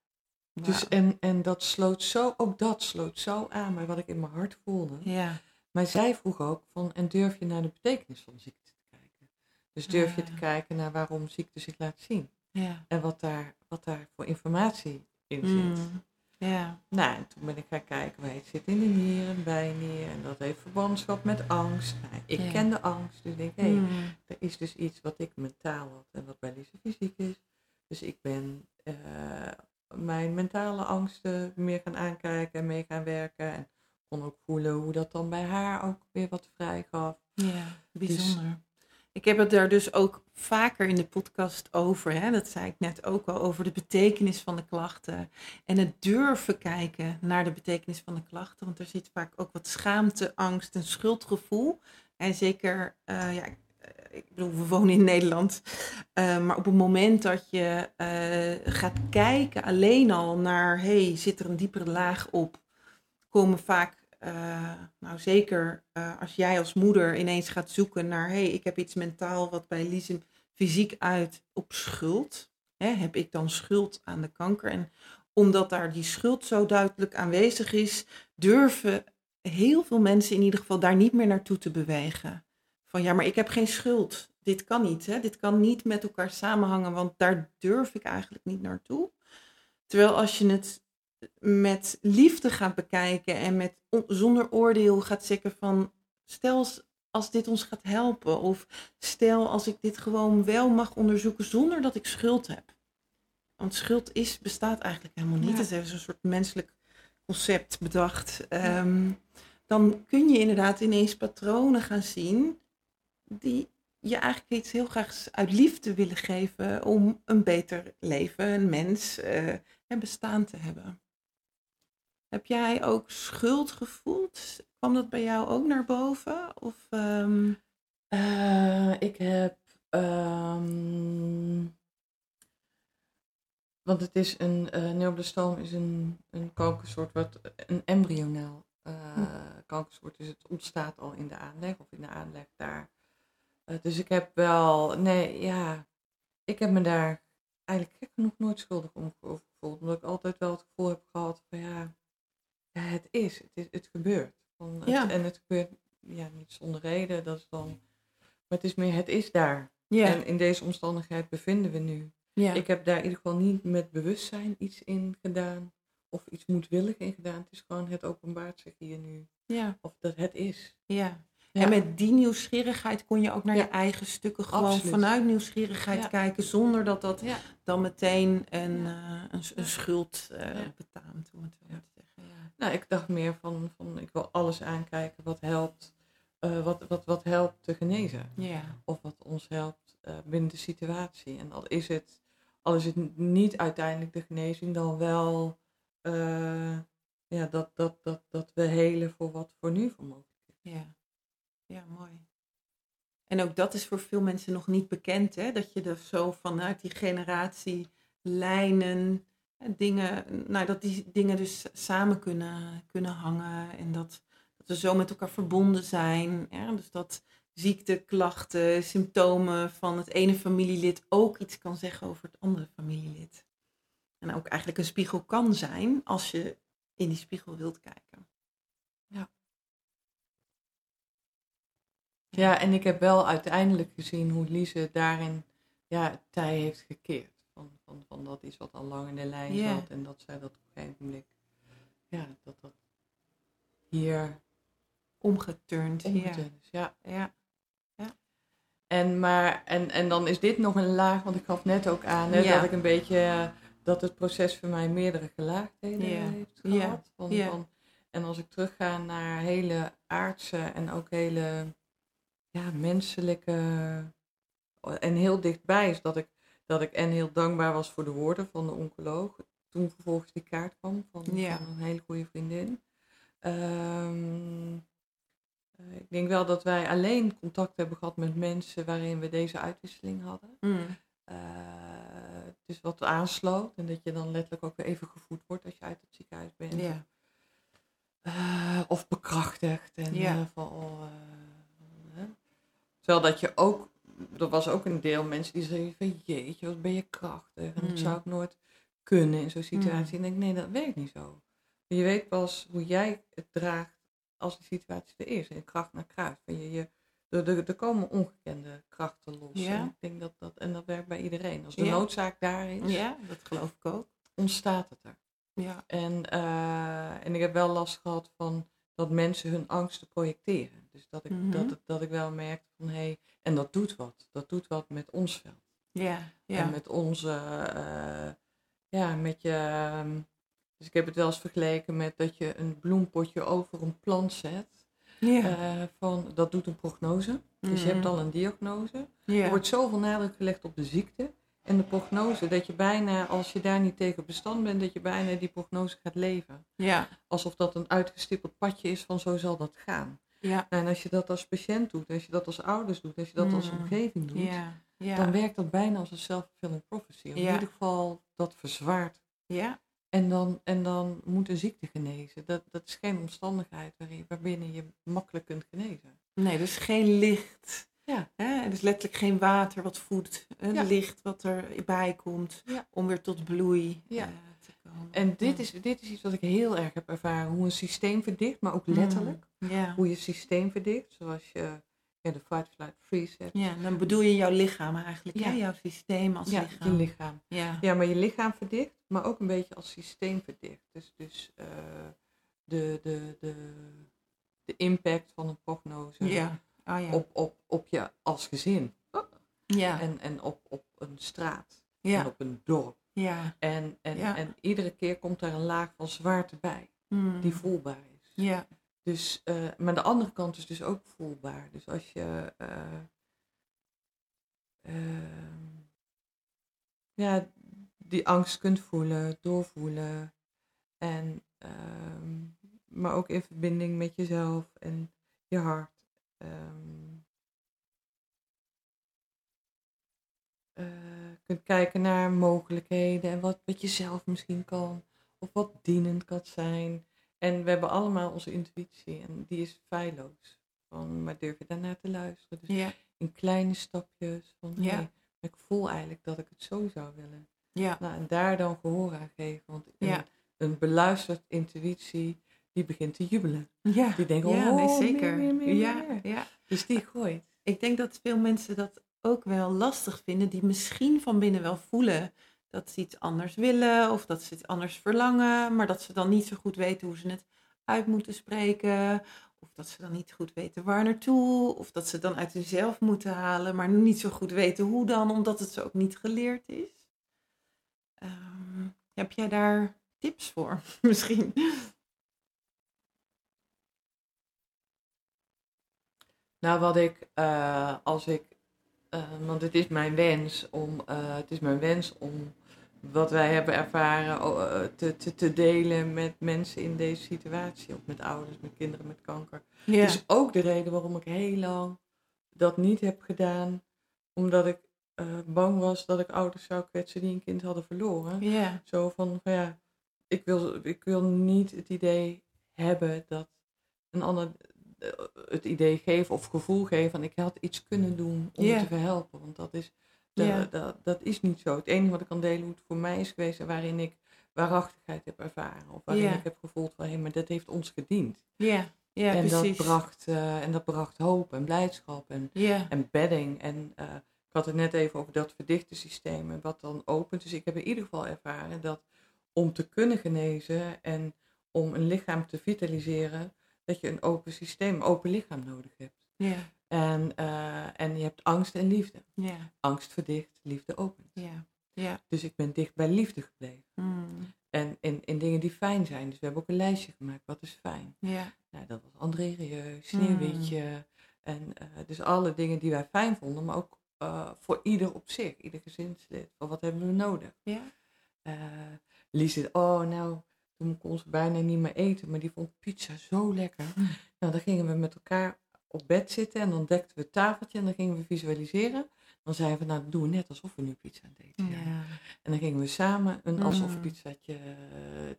dus en, en dat sloot zo, ook dat sloot zo aan bij wat ik in mijn hart voelde. ja. Maar zij vroeg ook van, en durf je naar de betekenis van ziekte te kijken? Dus durf je Ah. te kijken naar waarom ziekte zich laat zien? Ja. En wat daar, wat daar voor informatie in zit. Mm. Ja. Nou, en toen ben ik gaan kijken, waar het zit in de nieren, bijnier. En dat heeft verbandschap met angst. Nou, ik Ja. ken de angst, dus ik denk, hé, hey, Mm. er is dus iets wat ik mentaal had en wat bij Lise fysiek is. Dus ik ben eh, mijn mentale angsten meer gaan aankijken en mee gaan werken. En kon ook voelen hoe dat dan bij haar ook weer wat vrij gaf. Ja, bijzonder. Ik heb het daar dus ook vaker in de podcast over. Hè? Dat zei ik net ook al, over de betekenis van de klachten. En het durven kijken naar de betekenis van de klachten. Want er zit vaak ook wat schaamte, angst en schuldgevoel. En zeker, eh, ja, ik- ik bedoel, we wonen in Nederland. Eh, maar op het moment dat je eh, gaat kijken alleen al naar, hey, zit er een diepere laag op? Komen vaak, eh, nou zeker als jij als moeder ineens gaat zoeken naar, hey, ik heb iets mentaal wat bij Lise fysiek uit op schuld. Hè, heb ik dan schuld aan de kanker? En omdat daar die schuld zo duidelijk aanwezig is, durven heel veel mensen in ieder geval daar niet meer naartoe te bewegen. Van ja, maar ik heb geen schuld. Dit kan niet. Hè? Dit kan niet met elkaar samenhangen, want daar durf ik eigenlijk niet naartoe. Terwijl als je het met liefde gaat bekijken en met on- zonder oordeel gaat zeggen van stel, als dit ons gaat helpen? Of stel als ik dit gewoon wel mag onderzoeken zonder dat ik schuld heb. Want schuld is, bestaat eigenlijk helemaal niet. Ja. Het is een soort menselijk concept bedacht. Ehm, dan kun je inderdaad ineens patronen gaan zien die je eigenlijk iets heel graag uit liefde willen geven om een beter leven, een mens, eh, en bestaan te hebben. Heb jij ook schuld gevoeld? Kwam dat bij jou ook naar boven? Of, ehm, Eh, ik heb. ehm, want het is een. eh neoblastoom is een, een kankersoort, wat een embryonaal Hm. kankersoort. Dus het ontstaat al in de aanleg of in de aanleg daar. Eh, dus ik heb wel. Nee, ja. Ik heb me daar eigenlijk gek genoeg nooit schuldig om over gevoeld. Omdat ik altijd wel het gevoel heb gehad van ja. ja het is, het, is, het gebeurt. Van, het- Ja. en het gebeurt ja, niet zonder reden. Dat is dan. Maar het is meer, het is daar. ja, En in deze omstandigheid bevinden we nu. ja. Ik heb daar in ieder geval niet met bewustzijn iets in gedaan. Of iets moedwillig in gedaan. Het is gewoon, het openbaart zich hier nu. ja, Of dat het is. ja. Ja. En met die nieuwsgierigheid kon je ook naar Ja. je eigen stukken gewoon Absoluut. vanuit nieuwsgierigheid Ja. kijken, zonder dat dat dan meteen een, eh, een, een schuld Ja. betaamt, om het zo te zeggen. Ja. Nou, ik dacht meer van, van ik wil alles aankijken wat helpt. eh, wat, wat, wat helpt te genezen. Ja. Of wat ons helpt binnen de situatie. En al is het, al is het niet uiteindelijk de genezing, dan wel ja, dat, dat, dat, dat we helen voor wat voor nu voor mogelijk is. Ja. Ja, mooi. En ook dat is voor veel mensen nog niet bekend, hè? dat je er zo vanuit die generatie lijnen, hè, dingen, nou, dat die dingen dus samen kunnen, kunnen hangen en dat, dat we zo met elkaar verbonden zijn. Ja? Dus dat ziekte, klachten, symptomen van het ene familielid ook iets kan zeggen over het andere familielid. En ook eigenlijk een spiegel kan zijn als je in die spiegel wilt kijken. Ja, en ik heb wel uiteindelijk gezien hoe Lise daarin ja, tij heeft gekeerd. Van, van, van dat iets wat al lang in de lijn zat. En dat zij dat op een gegeven moment, ja, dat dat hier Omgeturnd. Ja. omgeturnd is. Ja. Ja. En, maar, en, en dan is dit nog een laag, want ik gaf net ook aan hè, Ja. dat ik een beetje, eh, dat het proces voor mij meerdere gelaagdheden Ja. heeft gehad. Van, van, en als ik terugga naar hele aardse en ook hele ja, menselijke en heel dichtbij is dat ik, dat ik en heel dankbaar was voor de woorden van de oncoloog. Toen vervolgens die kaart kwam van, Ja. van een hele goede vriendin. Ehm, eh, ik denk wel dat wij alleen contact hebben gehad met mensen waarin we deze uitwisseling hadden. Mm. Eh, dus wat aansloot en dat je dan letterlijk ook weer even gevoed wordt als je uit het ziekenhuis bent. Ja. Eh, of bekrachtigd. En Ja. eh, van, oh, eh. Terwijl dat je ook, er was ook een deel mensen die zeiden van jeetje, wat ben je krachtig. En dat zou ik nooit kunnen in zo'n situatie. Mm. En ik denk, nee, dat werkt niet zo. Je weet pas hoe jij het draagt als die situatie er is. En kracht naar kruis. Je, je, er, er, er komen ongekende krachten los. Ja. En ik denk dat dat, en dat werkt bij iedereen. Als de Ja. noodzaak daar is, ja, dat geloof ik ook. ontstaat het er. Ja. En, eh, en ik heb wel last gehad van dat mensen hun angsten projecteren. Dus dat ik, Mhm. dat, dat ik wel merkte van hé, hey, en dat doet wat. Dat doet wat met ons veld. Ja. Ja. En met onze, eh, ja, met je. ehm, dus ik heb het wel eens vergeleken met dat je een bloempotje over een plant zet. ja. Eh, van, dat doet een prognose. Dus je hebt Mhm. al een diagnose. ja. Er wordt zoveel nadruk gelegd op de ziekte en de prognose, dat je bijna, als je daar niet tegen bestand bent, dat je bijna die prognose gaat leven. ja. Alsof dat een uitgestippeld padje is van zo zal dat gaan. Ja. Nou, en als je dat als patiënt doet, als je dat als ouders doet, als je dat als Mm. omgeving doet, Ja. Ja. dan werkt dat bijna als een self-fulfilling prophecy. In ieder geval dat verzwaart. Ja. En dan, en dan moet een ziekte genezen. Dat, dat is geen omstandigheid waarin, waarbinnen je makkelijk kunt genezen. Nee, dus geen licht. Ja. Hè? Dus letterlijk geen water wat voedt. Een Ja. licht wat erbij komt Ja. om weer tot bloei Ja. eh, te komen. En dit is, dit is iets wat ik heel erg heb ervaren. Hoe een systeem verdicht, maar ook letterlijk. Mm. Ja. Hoe je systeem verdicht. Zoals je ja, de fight, flight, freeze hebt. ja, dan bedoel je jouw lichaam eigenlijk, Ja. jouw systeem als lichaam. je lichaam. Ja. Ja, maar je lichaam verdicht, maar ook een beetje als systeem verdicht. Dus, dus eh, de, de, de, de impact van een prognose Ja. Oh ja. op, op, op je als gezin. ja. En, en op, op een straat. ja. En op een dorp. ja. En, en, Ja. en iedere keer komt daar een laag van zwaarte bij. Mm. Die voelbaar is. Ja. Dus, eh, maar de andere kant is dus ook voelbaar. Dus als je eh, ehm, ja, die angst kunt voelen, doorvoelen. En, ehm, maar ook in verbinding met jezelf en je hart. Eh, kunt kijken naar mogelijkheden en wat, wat je zelf misschien kan. Of wat dienend kan zijn. En we hebben allemaal onze intuïtie en die is feilloos. Van, maar durf je daarnaar te luisteren? Dus Ja. in kleine stapjes. Van, Ja. hey, ik voel eigenlijk dat ik het zo zou willen. Ja. Nou, en daar dan gehoor aan geven. Want een, Ja. een beluisterd intuïtie, die begint te jubelen. Ja. Die denken, ja, oh, nee, zeker. meer, meer, ja, meer. ja. Dus die gooit. Ik denk dat veel mensen dat ook wel lastig vinden, die misschien van binnen wel voelen dat ze iets anders willen of dat ze iets anders verlangen, maar dat ze dan niet zo goed weten hoe ze het uit moeten spreken. Of dat ze dan niet goed weten waar naartoe. Of dat ze het dan uit hunzelf moeten halen, maar niet zo goed weten hoe dan, omdat het ze ook niet geleerd is. Ehm, heb jij daar tips voor, misschien? Nou, wat ik, eh, als ik, eh, want het is mijn wens om, eh, het is mijn wens om wat wij hebben ervaren te, te, te delen met mensen in deze situatie. Of met ouders, met kinderen met kanker. Ja. Dus ook de reden waarom ik heel lang dat niet heb gedaan. Omdat ik bang was dat ik ouders zou kwetsen die een kind hadden verloren. ja. Zo van, van ja, ik wil, ik wil niet het idee hebben dat een ander het idee geven of gevoel geven van ik had iets kunnen doen om te verhelpen. Want dat is, dat, dat, dat is niet zo. Het enige wat ik kan delen hoe het voor mij is geweest en waarin ik waarachtigheid heb ervaren. Of waarin ik heb gevoeld van hé, maar dat heeft ons gediend. Ja. Ja, en, precies. dat bracht, eh, en dat bracht hoop en blijdschap en, en bedding. En eh, ik had het net even over dat verdichte systeem en wat dan opent. Dus ik heb in ieder geval ervaren dat om te kunnen genezen en om een lichaam te vitaliseren, dat je een open systeem, een open lichaam nodig hebt. Ja. En, eh, en je hebt angst en liefde. Ja. Angst verdicht, liefde opent. Ja. Ja. Dus ik ben dicht bij liefde gebleven. Mm. En in, in dingen die fijn zijn. Dus we hebben ook een lijstje gemaakt. Wat is fijn? Ja. Nou, dat was André Rieu, Sneeuwwitje. En uh, dus alle dingen die wij fijn vonden. Maar ook uh, voor ieder op zich. Ieder gezinslid. Wat hebben we nodig? Ja. Uh, Lies oh nou, toen kon ze bijna niet meer eten. Maar die vond pizza zo lekker. Mm. Nou, dan gingen we met elkaar op bed zitten. En dan dekten we het tafeltje. En dan gingen we visualiseren. Dan zeiden we, nou, doen we net alsof we nu pizza aan het eten. Ja. En dan gingen we samen een alsof Mm. pizzaatje,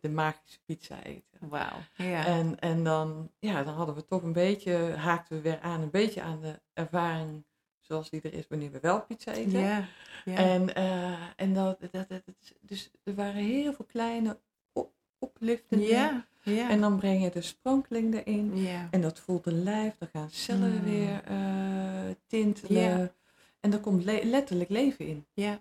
de magische pizza eten. Wauw. Ja. En, en dan, ja, dan hadden we toch een beetje, haakten we weer aan, een beetje aan de ervaring zoals die er is wanneer we wel pizza eten. ja. Ja. En, uh, en dat, dat, dat, dus er waren heel veel kleine op, opliftende. ja. Ja. En dan breng je de sprankeling erin. ja. En dat voelt een lijf, dan gaan cellen Mm. weer uh, tintelen. Ja. En daar komt le letterlijk leven in. Ja.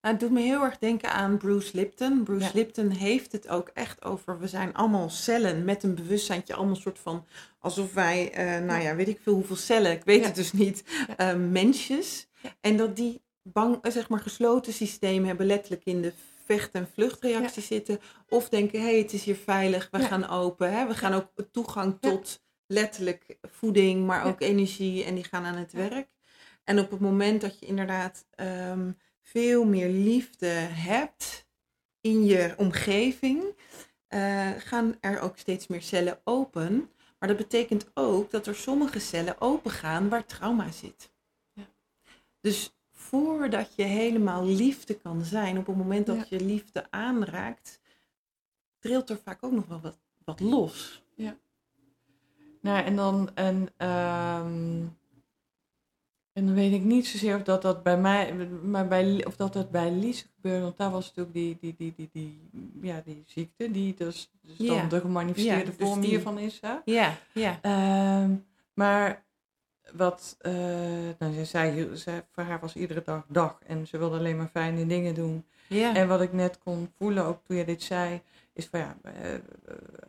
Nou, het doet me heel erg denken aan Bruce Lipton. Bruce. Lipton heeft het ook echt over, we zijn allemaal cellen met een bewustzijntje, allemaal soort van, alsof wij, eh, nou ja, weet ik veel hoeveel cellen, ik weet het dus niet, eh, mensjes. En dat die bang, eh, zeg maar gesloten systeem hebben letterlijk in de vecht- en vluchtreactie zitten. Of denken, hé, hey, het is hier veilig, we Ja. gaan open. Hè? We gaan ook toegang tot letterlijk voeding, maar ook energie en die gaan aan het werk. En op het moment dat je inderdaad ehm, veel meer liefde hebt in je omgeving, eh, gaan er ook steeds meer cellen open. Maar dat betekent ook dat er sommige cellen open gaan waar trauma zit. Dus voordat je helemaal liefde kan zijn, op het moment dat Ja. je liefde aanraakt, trilt er vaak ook nog wel wat, wat los. Nou, en dan, en, ehm, en dan weet ik niet zozeer of dat, dat bij mij, maar bij, of dat dat bij Lies gebeurde, want daar was natuurlijk die, die, die, die, die, ja, die ziekte, die dus, dus Ja. dan de gemanifesteerde Ja, dus vorm die- hiervan is. Hè? Ja, ja. Ehm, maar wat, eh, nou, ze zei, ze, voor haar was iedere dag dag en ze wilde alleen maar fijne dingen doen. ja. En wat ik net kon voelen, ook toen je dit zei, is van ja, eh,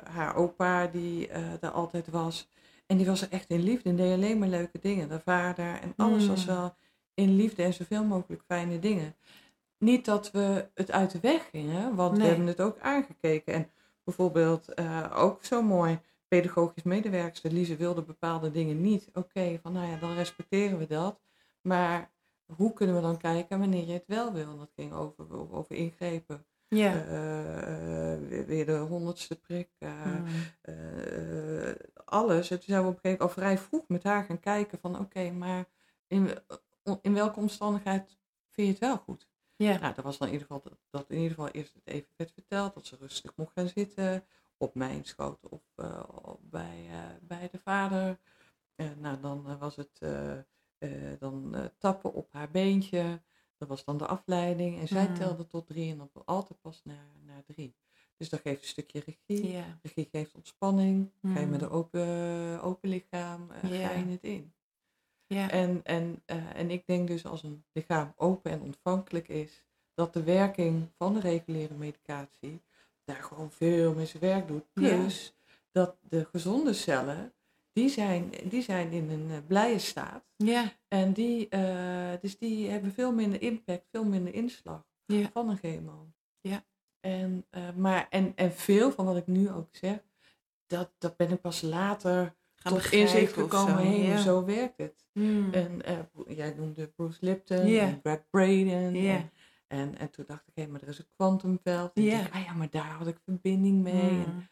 haar opa die eh daar altijd was. En die was er echt in liefde en deed alleen maar leuke dingen. De vader en alles was Mm. wel in liefde en zoveel mogelijk fijne dingen. Niet dat we het uit de weg gingen, want we hebben het ook aangekeken. En bijvoorbeeld ook zo mooi, pedagogisch medewerkster Lise wilde bepaalde dingen niet. Oké, van nou ja, dan respecteren we dat. Maar hoe kunnen we dan kijken wanneer je het wel wil? En dat ging over, over, ingrepen. Ja. Eh, eh, weer- weer de honderdste prik. eh, Mm. eh, alles. En toen zijn we op een gegeven moment al vrij vroeg met haar gaan kijken van oké, maar in, in welke omstandigheid vind je het wel goed? Ja. Nou, dat was dan in ieder geval dat, dat in ieder geval eerst het even werd verteld, dat ze rustig mocht gaan zitten op mijn schoot of eh, bij, eh, bij de vader. Eh, nou, dan was het dan tappen op haar beentje. Dat was dan de afleiding. En zij Mm. telde tot drie en dan altijd pas naar, naar drie. Dus dat geeft een stukje regie. Regie geeft ontspanning. Ga je Mm. met een open, open lichaam Ja. ga je het in. Ja. En, en, en ik denk dus als een lichaam open en ontvankelijk is, dat de werking van de reguliere medicatie daar gewoon veel meer zijn werk doet. Ja. Plus dat de gezonde cellen, die zijn, die zijn in een eh, blije staat. Ja. En die, eh, dus die hebben veel minder impact, veel minder inslag Ja. van een chemo. Ja. En, eh, maar, en, en veel van wat ik nu ook zeg, dat, dat ben ik pas later Gaan tot inzicht gekomen. zo, Hé, ja. zo werkt het. Mm. En jij noemde Bruce Lipton Ja. en Brad Braden. Ja. En, en, en toen dacht ik, hé, maar er is een kwantumveld. En Ja. dacht, ah ja, maar daar had ik verbinding mee. En, Mm.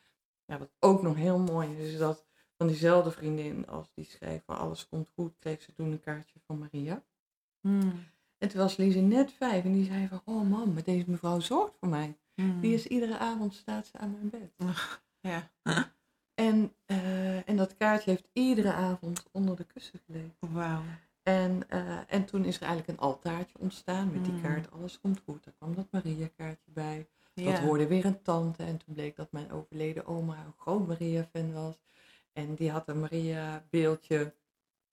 ja, wat ook nog heel mooi is, is dat van diezelfde vriendin als die schreef van alles komt goed, kreeg ze toen een kaartje van Maria. Mm. En toen was Lise net vijf en die zei van, oh man, maar deze mevrouw zorgt voor mij. Mm. Die is iedere avond staat ze aan mijn bed. Ja. En, eh, en dat kaartje heeft iedere avond onder de kussen gelegen. Wauw. En, eh, en toen is er eigenlijk een altaartje ontstaan met die Mm. kaart Alles komt goed. Daar kwam dat Maria-kaartje bij. Dat hoorde weer een tante. En toen bleek dat mijn overleden oma een groot Maria-fan was. En die had een Maria-beeldje.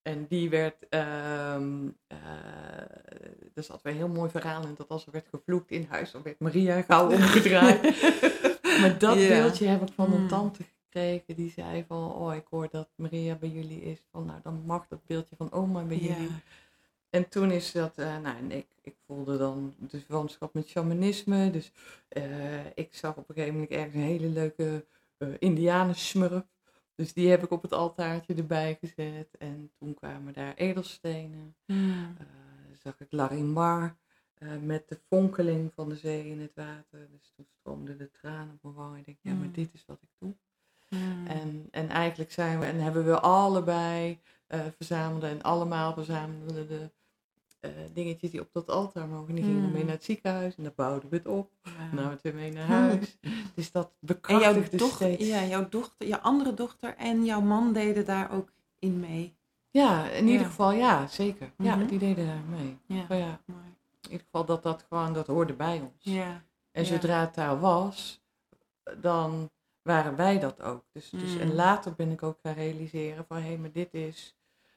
En die werd, eh er zat weer een heel mooi verhaal in dat als er werd gevloekt in huis, dan werd Maria gauw omgedraaid. maar dat beeldje heb ik van een Mm. tante Die zei van, oh ik hoor dat Maria bij jullie is. Van nou, dan mag dat beeldje van oma bij Ja. jullie. En toen is dat, eh, nou, en ik, ik voelde dan de verwantschap met shamanisme. Dus eh, ik zag op een gegeven moment ergens een hele leuke eh indianensmurf. Dus die heb ik op het altaartje erbij gezet. En toen kwamen daar edelstenen. Mm. Zag ik Larimar eh met de fonkeling van de zee in het water. Dus toen stroomden de tranen op mijn wangen. Ik denk, ja, maar dit is wat ik doe. Mm. En, en eigenlijk zijn we, en hebben we allebei eh verzamelden en allemaal verzamelden de eh, dingetjes die op dat altaar mogen. Die gingen Mm. mee naar het ziekenhuis en dan bouwden we het op. Wauw. Nou, het weer mee naar huis. Dus dat en jouw bekrachtigde dochter, ja, jouw dochter, jouw andere dochter en jouw man deden daar ook in mee. Ja, in ieder Ja. geval, ja, zeker. Ja, Mhm. die deden daar mee. Ja. Maar ja, Mooi. in ieder geval dat dat gewoon, dat hoorde bij ons. Ja. En Ja. zodra het daar was, dan waren wij dat ook. Dus, dus, Mm. En later ben ik ook gaan realiseren van, hé, maar dit is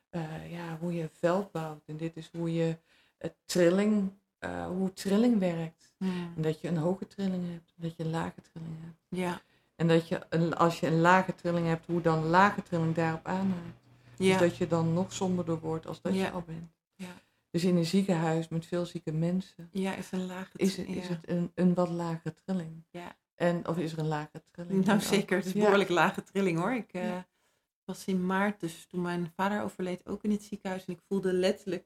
eh, ja, hoe je veld bouwt. En dit is hoe je het trilling, eh, hoe trilling werkt. Mm. En dat je een hoge trilling hebt, en dat je een lage trilling hebt. Ja. En dat je, een, als je een lage trilling hebt, hoe dan lage trilling daarop aanhaakt. Ja. Dus dat je dan nog somberder wordt als dat Ja. je al bent. Ja. Dus in een ziekenhuis met veel zieke mensen ja, is een lage is, het- ja. is het een, een wat lagere trilling. Ja. En, of is er een lagere trilling? Nou Ja. zeker, het is een behoorlijk lage trilling hoor. Ik eh, was in maart, dus toen mijn vader overleed, ook in het ziekenhuis. En ik voelde letterlijk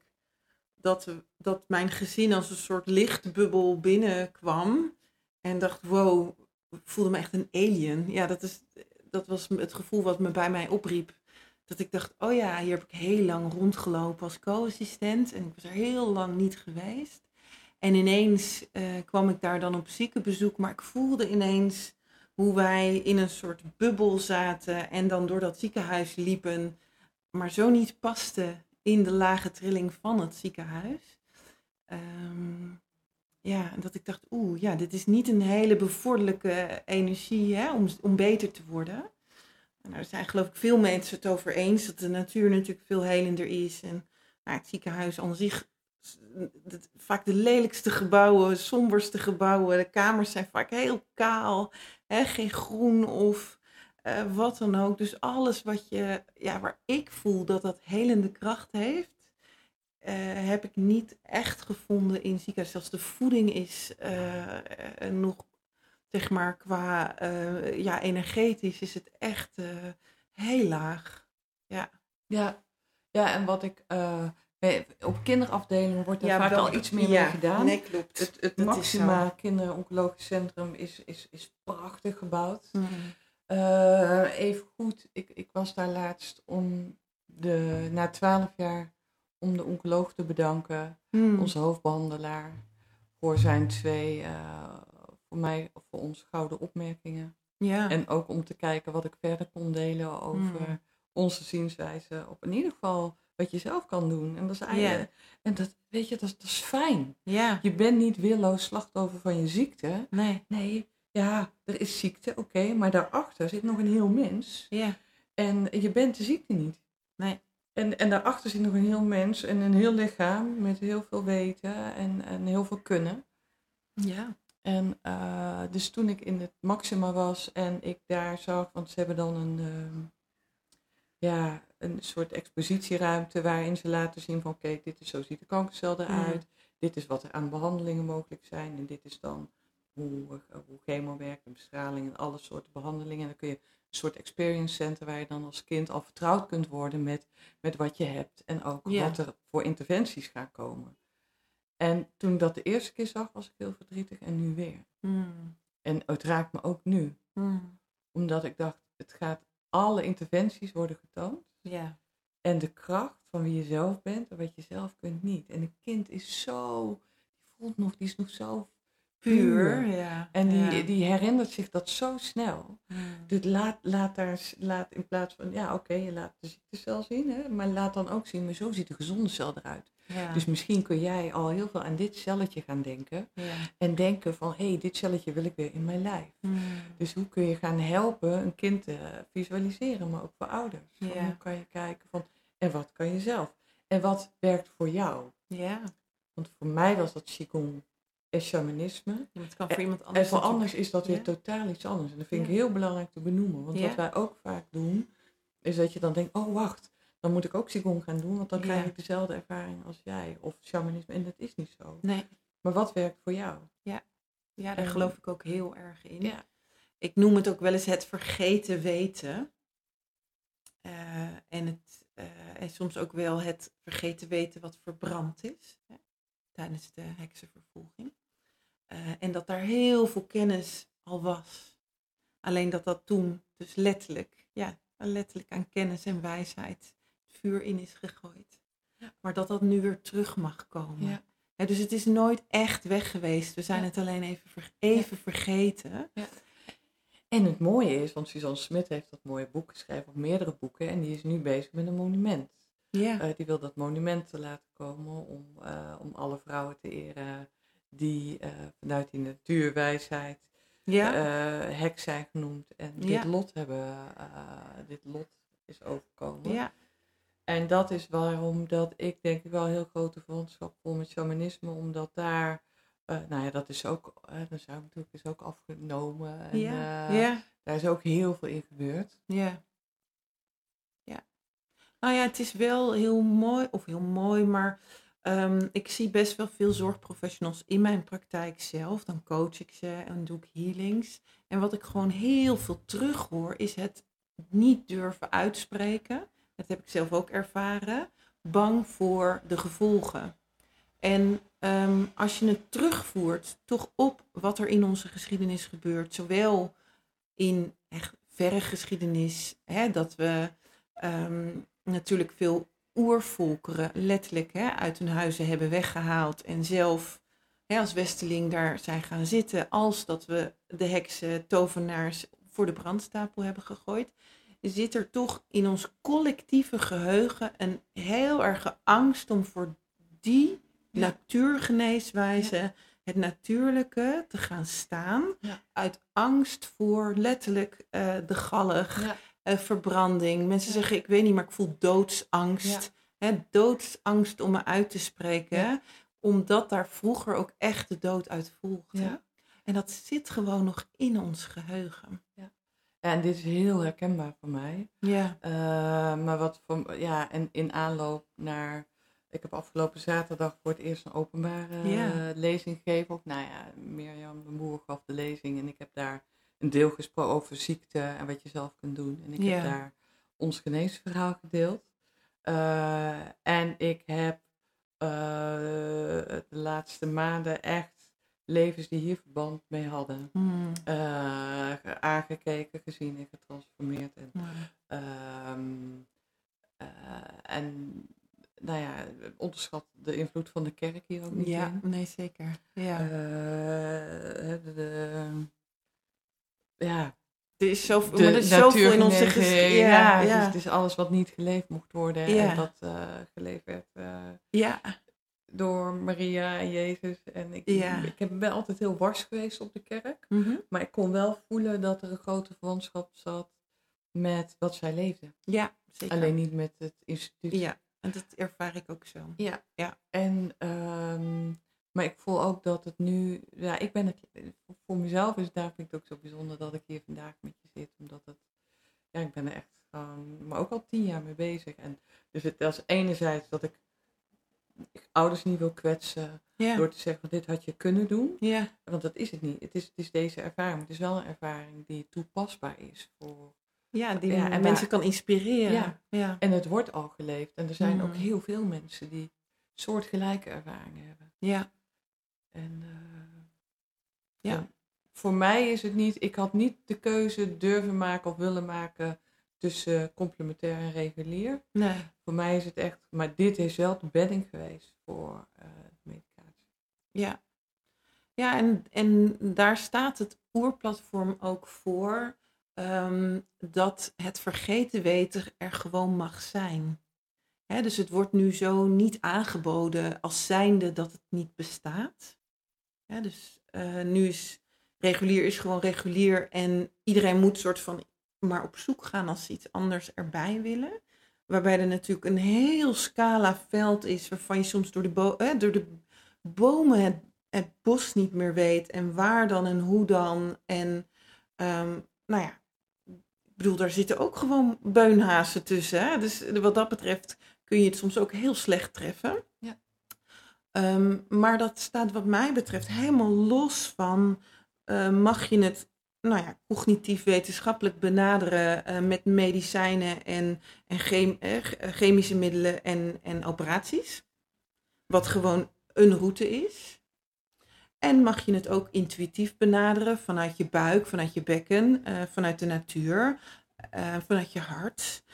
dat, dat mijn gezin als een soort lichtbubbel binnenkwam. En dacht, wow, ik voelde me echt een alien. Ja, dat, is, dat was het gevoel wat me bij mij opriep. Dat ik dacht, oh ja, hier heb ik heel lang rondgelopen als co-assistent. En ik was er heel lang niet geweest. En ineens eh, kwam ik daar dan op ziekenbezoek. Maar ik voelde ineens hoe wij in een soort bubbel zaten en dan door dat ziekenhuis liepen, maar zo niet paste in de lage trilling van het ziekenhuis. Ehm, ja, dat ik dacht, oeh, ja, dit is niet een hele bevorderlijke energie hè, om, om beter te worden. Nou, er zijn geloof ik veel mensen het over eens dat de natuur natuurlijk veel helender is. En nou, het ziekenhuis aan zich, vaak de lelijkste gebouwen, somberste gebouwen. De kamers zijn vaak heel kaal, hè, geen groen of eh, wat dan ook. Dus alles wat je, ja, waar ik voel dat dat helende kracht heeft, eh, heb ik niet echt gevonden in ziekenhuis. Zelfs de voeding is eh, nog, zeg maar, qua ja, energetisch is het echt heel laag. Ja. Ja, ja en wat ik. Op kinderafdelingen wordt er ja, vaak al iets meer ja, mee gedaan. Nee, klopt. Het, het Maxima Kinderoncologisch Centrum is, is, is prachtig gebouwd. Mm. Even goed, ik, ik was daar laatst om de, na twaalf jaar om de oncoloog te bedanken, Mm. onze hoofdbehandelaar, voor zijn twee, eh, voor mij, voor ons gouden opmerkingen. Ja. En ook om te kijken wat ik verder kon delen over Mm. onze zienswijze op in ieder geval wat je zelf kan doen. En dat is eigenlijk, en dat, weet je, dat, dat is fijn. Je bent niet willoos slachtoffer van je ziekte. Nee. Nee, ja, er is ziekte, oké, maar daarachter zit nog een heel mens. Ja. En je bent de ziekte niet. Nee. En, en daarachter zit nog een heel mens en een heel lichaam met heel veel weten en, en heel veel kunnen. Ja. En eh, dus toen ik in het Maxima was en ik daar zag, want ze hebben dan een, ehm, ja, een soort expositieruimte waarin ze laten zien van oké, dit is zo ziet de kankercel eruit, dit is wat er aan behandelingen mogelijk zijn en dit is dan hoe, eh, hoe chemo werkt en bestraling en alle soorten behandelingen. En dan kun je een soort experience center waar je dan als kind al vertrouwd kunt worden met, met wat je hebt en ook Ja. wat er voor interventies gaan komen. En toen ik dat de eerste keer zag, was ik heel verdrietig en nu weer. Mm. En het raakt me ook nu, Mm. omdat ik dacht, het gaat, alle interventies worden getoond. Ja. En de kracht van wie je zelf bent en wat je zelf kunt niet. En een kind is zo, die voelt nog, die is nog zo Puur. Ja. En die, ja. die herinnert zich dat zo snel. Mm. Dus laat, laat daar, laat in plaats van, ja oké, je laat de ziektecel zien, hè, maar laat dan ook zien, maar zo ziet de gezonde cel eruit. Ja. Dus misschien kun jij al heel veel aan dit celletje gaan denken. ja. En denken van, hé, hey, dit celletje wil ik weer in mijn lijf. Mm. Dus hoe kun je gaan helpen een kind te visualiseren, maar ook voor ouders? Ja. Hoe kan je kijken van, en wat kan je zelf? En wat werkt voor jou? Ja. Want voor mij was dat Qigong en shamanisme. Ja, het kan voor iemand anders. En voor anders is dat weer totaal iets anders. En dat vind ik heel belangrijk te benoemen. Want wat wij ook vaak doen, is dat je dan denkt, oh wacht, dan moet ik ook Qigong gaan doen, want dan krijg Ja. ik dezelfde ervaring als jij. Of shamanisme, en dat is niet zo. Nee. Maar wat werkt voor jou? Ja, daar En- geloof ik ook heel erg in. Ja. Ik noem het ook wel eens het vergeten weten. Eh, en, het, eh, en soms ook wel het vergeten weten wat verbrand is hè, tijdens de heksenvervolging. Eh, en dat daar heel veel kennis al was. Alleen dat dat toen dus letterlijk, ja, letterlijk aan kennis en wijsheid vuur in is gegooid. Maar dat dat nu weer terug mag komen. Ja. Dus het is nooit echt weg geweest. We zijn Ja. het alleen even, ver- even vergeten. En het mooie is, want Suzanne Smit heeft dat mooie boek geschreven, of meerdere boeken, en die is nu bezig met een monument. Ja. Eh, die wil dat monument te laten komen om, eh, om alle vrouwen te eren die eh, vanuit die natuurwijsheid ja. hek zijn genoemd en dit lot hebben, dit lot is overkomen. ja. En dat is waarom dat ik denk ik wel heel grote verwantschap voel met shamanisme, omdat daar, eh, nou ja, dat is ook, uh, ook natuurlijk is ook afgenomen en ja. eh, ja. daar is ook heel veel in gebeurd. Ja. Ja. Nou ja, het is wel heel mooi, of heel mooi, maar ehm, ik zie best wel veel zorgprofessionals in mijn praktijk zelf. Dan coach ik ze en doe ik healings. En wat ik gewoon heel veel terughoor, is het niet durven uitspreken. Dat heb ik zelf ook ervaren. Bang voor de gevolgen. En ehm, als je het terugvoert, toch op wat er in onze geschiedenis gebeurt, zowel in echt verre geschiedenis, hè, dat we ehm, natuurlijk veel oervolkeren letterlijk hè, uit hun huizen hebben weggehaald en zelf hè, als Westeling daar zijn gaan zitten, als dat we de heksen, tovenaars voor de brandstapel hebben gegooid, zit er toch in ons collectieve geheugen een heel erge angst om voor die Ja. natuurgeneeswijze, het natuurlijke, te gaan staan. Ja. Uit angst voor letterlijk eh, de gallig, eh, verbranding. Mensen zeggen, ik weet niet, maar ik voel doodsangst. Hè, doodsangst om me uit te spreken. Omdat daar vroeger ook echt de dood uit volgde. En dat zit gewoon nog in ons geheugen. Ja, en dit is heel herkenbaar voor mij. Ja. Uh, maar wat voor, ja, en in aanloop naar. Ik heb afgelopen zaterdag voor het eerst een openbare Ja. lezing gegeven. Ook, nou ja, Mirjam de Boer gaf de lezing en ik heb daar een deel gesproken over ziekte en wat je zelf kunt doen. En ik Ja. heb daar ons geneesverhaal gedeeld. Uh, en ik heb uh, de laatste maanden echt levens die hier verband mee hadden Hmm. uh, aangekeken, gezien en getransformeerd. En, Ja. um, en nou ja, onderschat de invloed van de kerk hier ook niet Ja, in. nee, zeker. Ja. Uh, de, de, ja, er is zoveel, de er is zoveel in onze geschiedenis. Ja, Ja, het is- ja. Het, is, alles wat niet geleefd mocht worden en dat geleefd werd ja. Door Maria en Jezus. En ik, Ja. ik heb ben altijd heel wars geweest op de kerk, Mhm. maar ik kon wel voelen dat er een grote verwantschap zat met wat zij leefde. ja, zeker. Alleen niet met het instituut. Ja, en dat ervaar ik ook zo. Ja. Ja. En, ehm, maar ik voel ook dat het nu, ja, ik ben het, voor mezelf is het, daar vind ik het ook zo bijzonder dat ik hier vandaag met je zit. Omdat het, ja, ik ben er echt gewoon, maar ook al tien jaar mee bezig. En dus het is enerzijds dat ik, ik ouders niet wil kwetsen Ja. door te zeggen van dit had je kunnen doen. Ja. Want dat is het niet. Het is, het is deze ervaring. Het is wel een ervaring die toepasbaar is voor ja, die Ja, en mensen waar- kan inspireren. Ja. En het wordt al geleefd. En er zijn Mm. ook heel veel mensen die soortgelijke ervaringen hebben. Ja. En eh, Ja. en voor mij is het niet, ik had niet de keuze durven maken of willen maken tussen complementair en regulier. Nee. Voor mij is het echt, maar dit is wel de bedding geweest voor eh, medicatie. Ja, ja en, en daar staat het oerplatform ook voor ehm, dat het vergeten weten er gewoon mag zijn. Hè, dus het wordt nu zo niet aangeboden als zijnde dat het niet bestaat. Ja, dus eh, nu is regulier is gewoon regulier en iedereen moet soort van maar op zoek gaan als ze iets anders erbij willen. Waarbij er natuurlijk een heel scala veld is waarvan je soms door de, bo- eh, door de bomen het, het bos niet meer weet. En waar dan en hoe dan. En ehm, nou ja, ik bedoel, daar zitten ook gewoon beunhazen tussen. Hè? Dus wat dat betreft kun je het soms ook heel slecht treffen. Ja. Ehm, maar dat staat wat mij betreft helemaal los van, eh, mag je het nou ja, cognitief wetenschappelijk benaderen eh, met medicijnen en, en chem- eh, eh, chemische middelen en, en operaties. Wat gewoon een route is. En mag je het ook intuïtief benaderen vanuit je buik, vanuit je bekken, vanuit de natuur, vanuit je hart.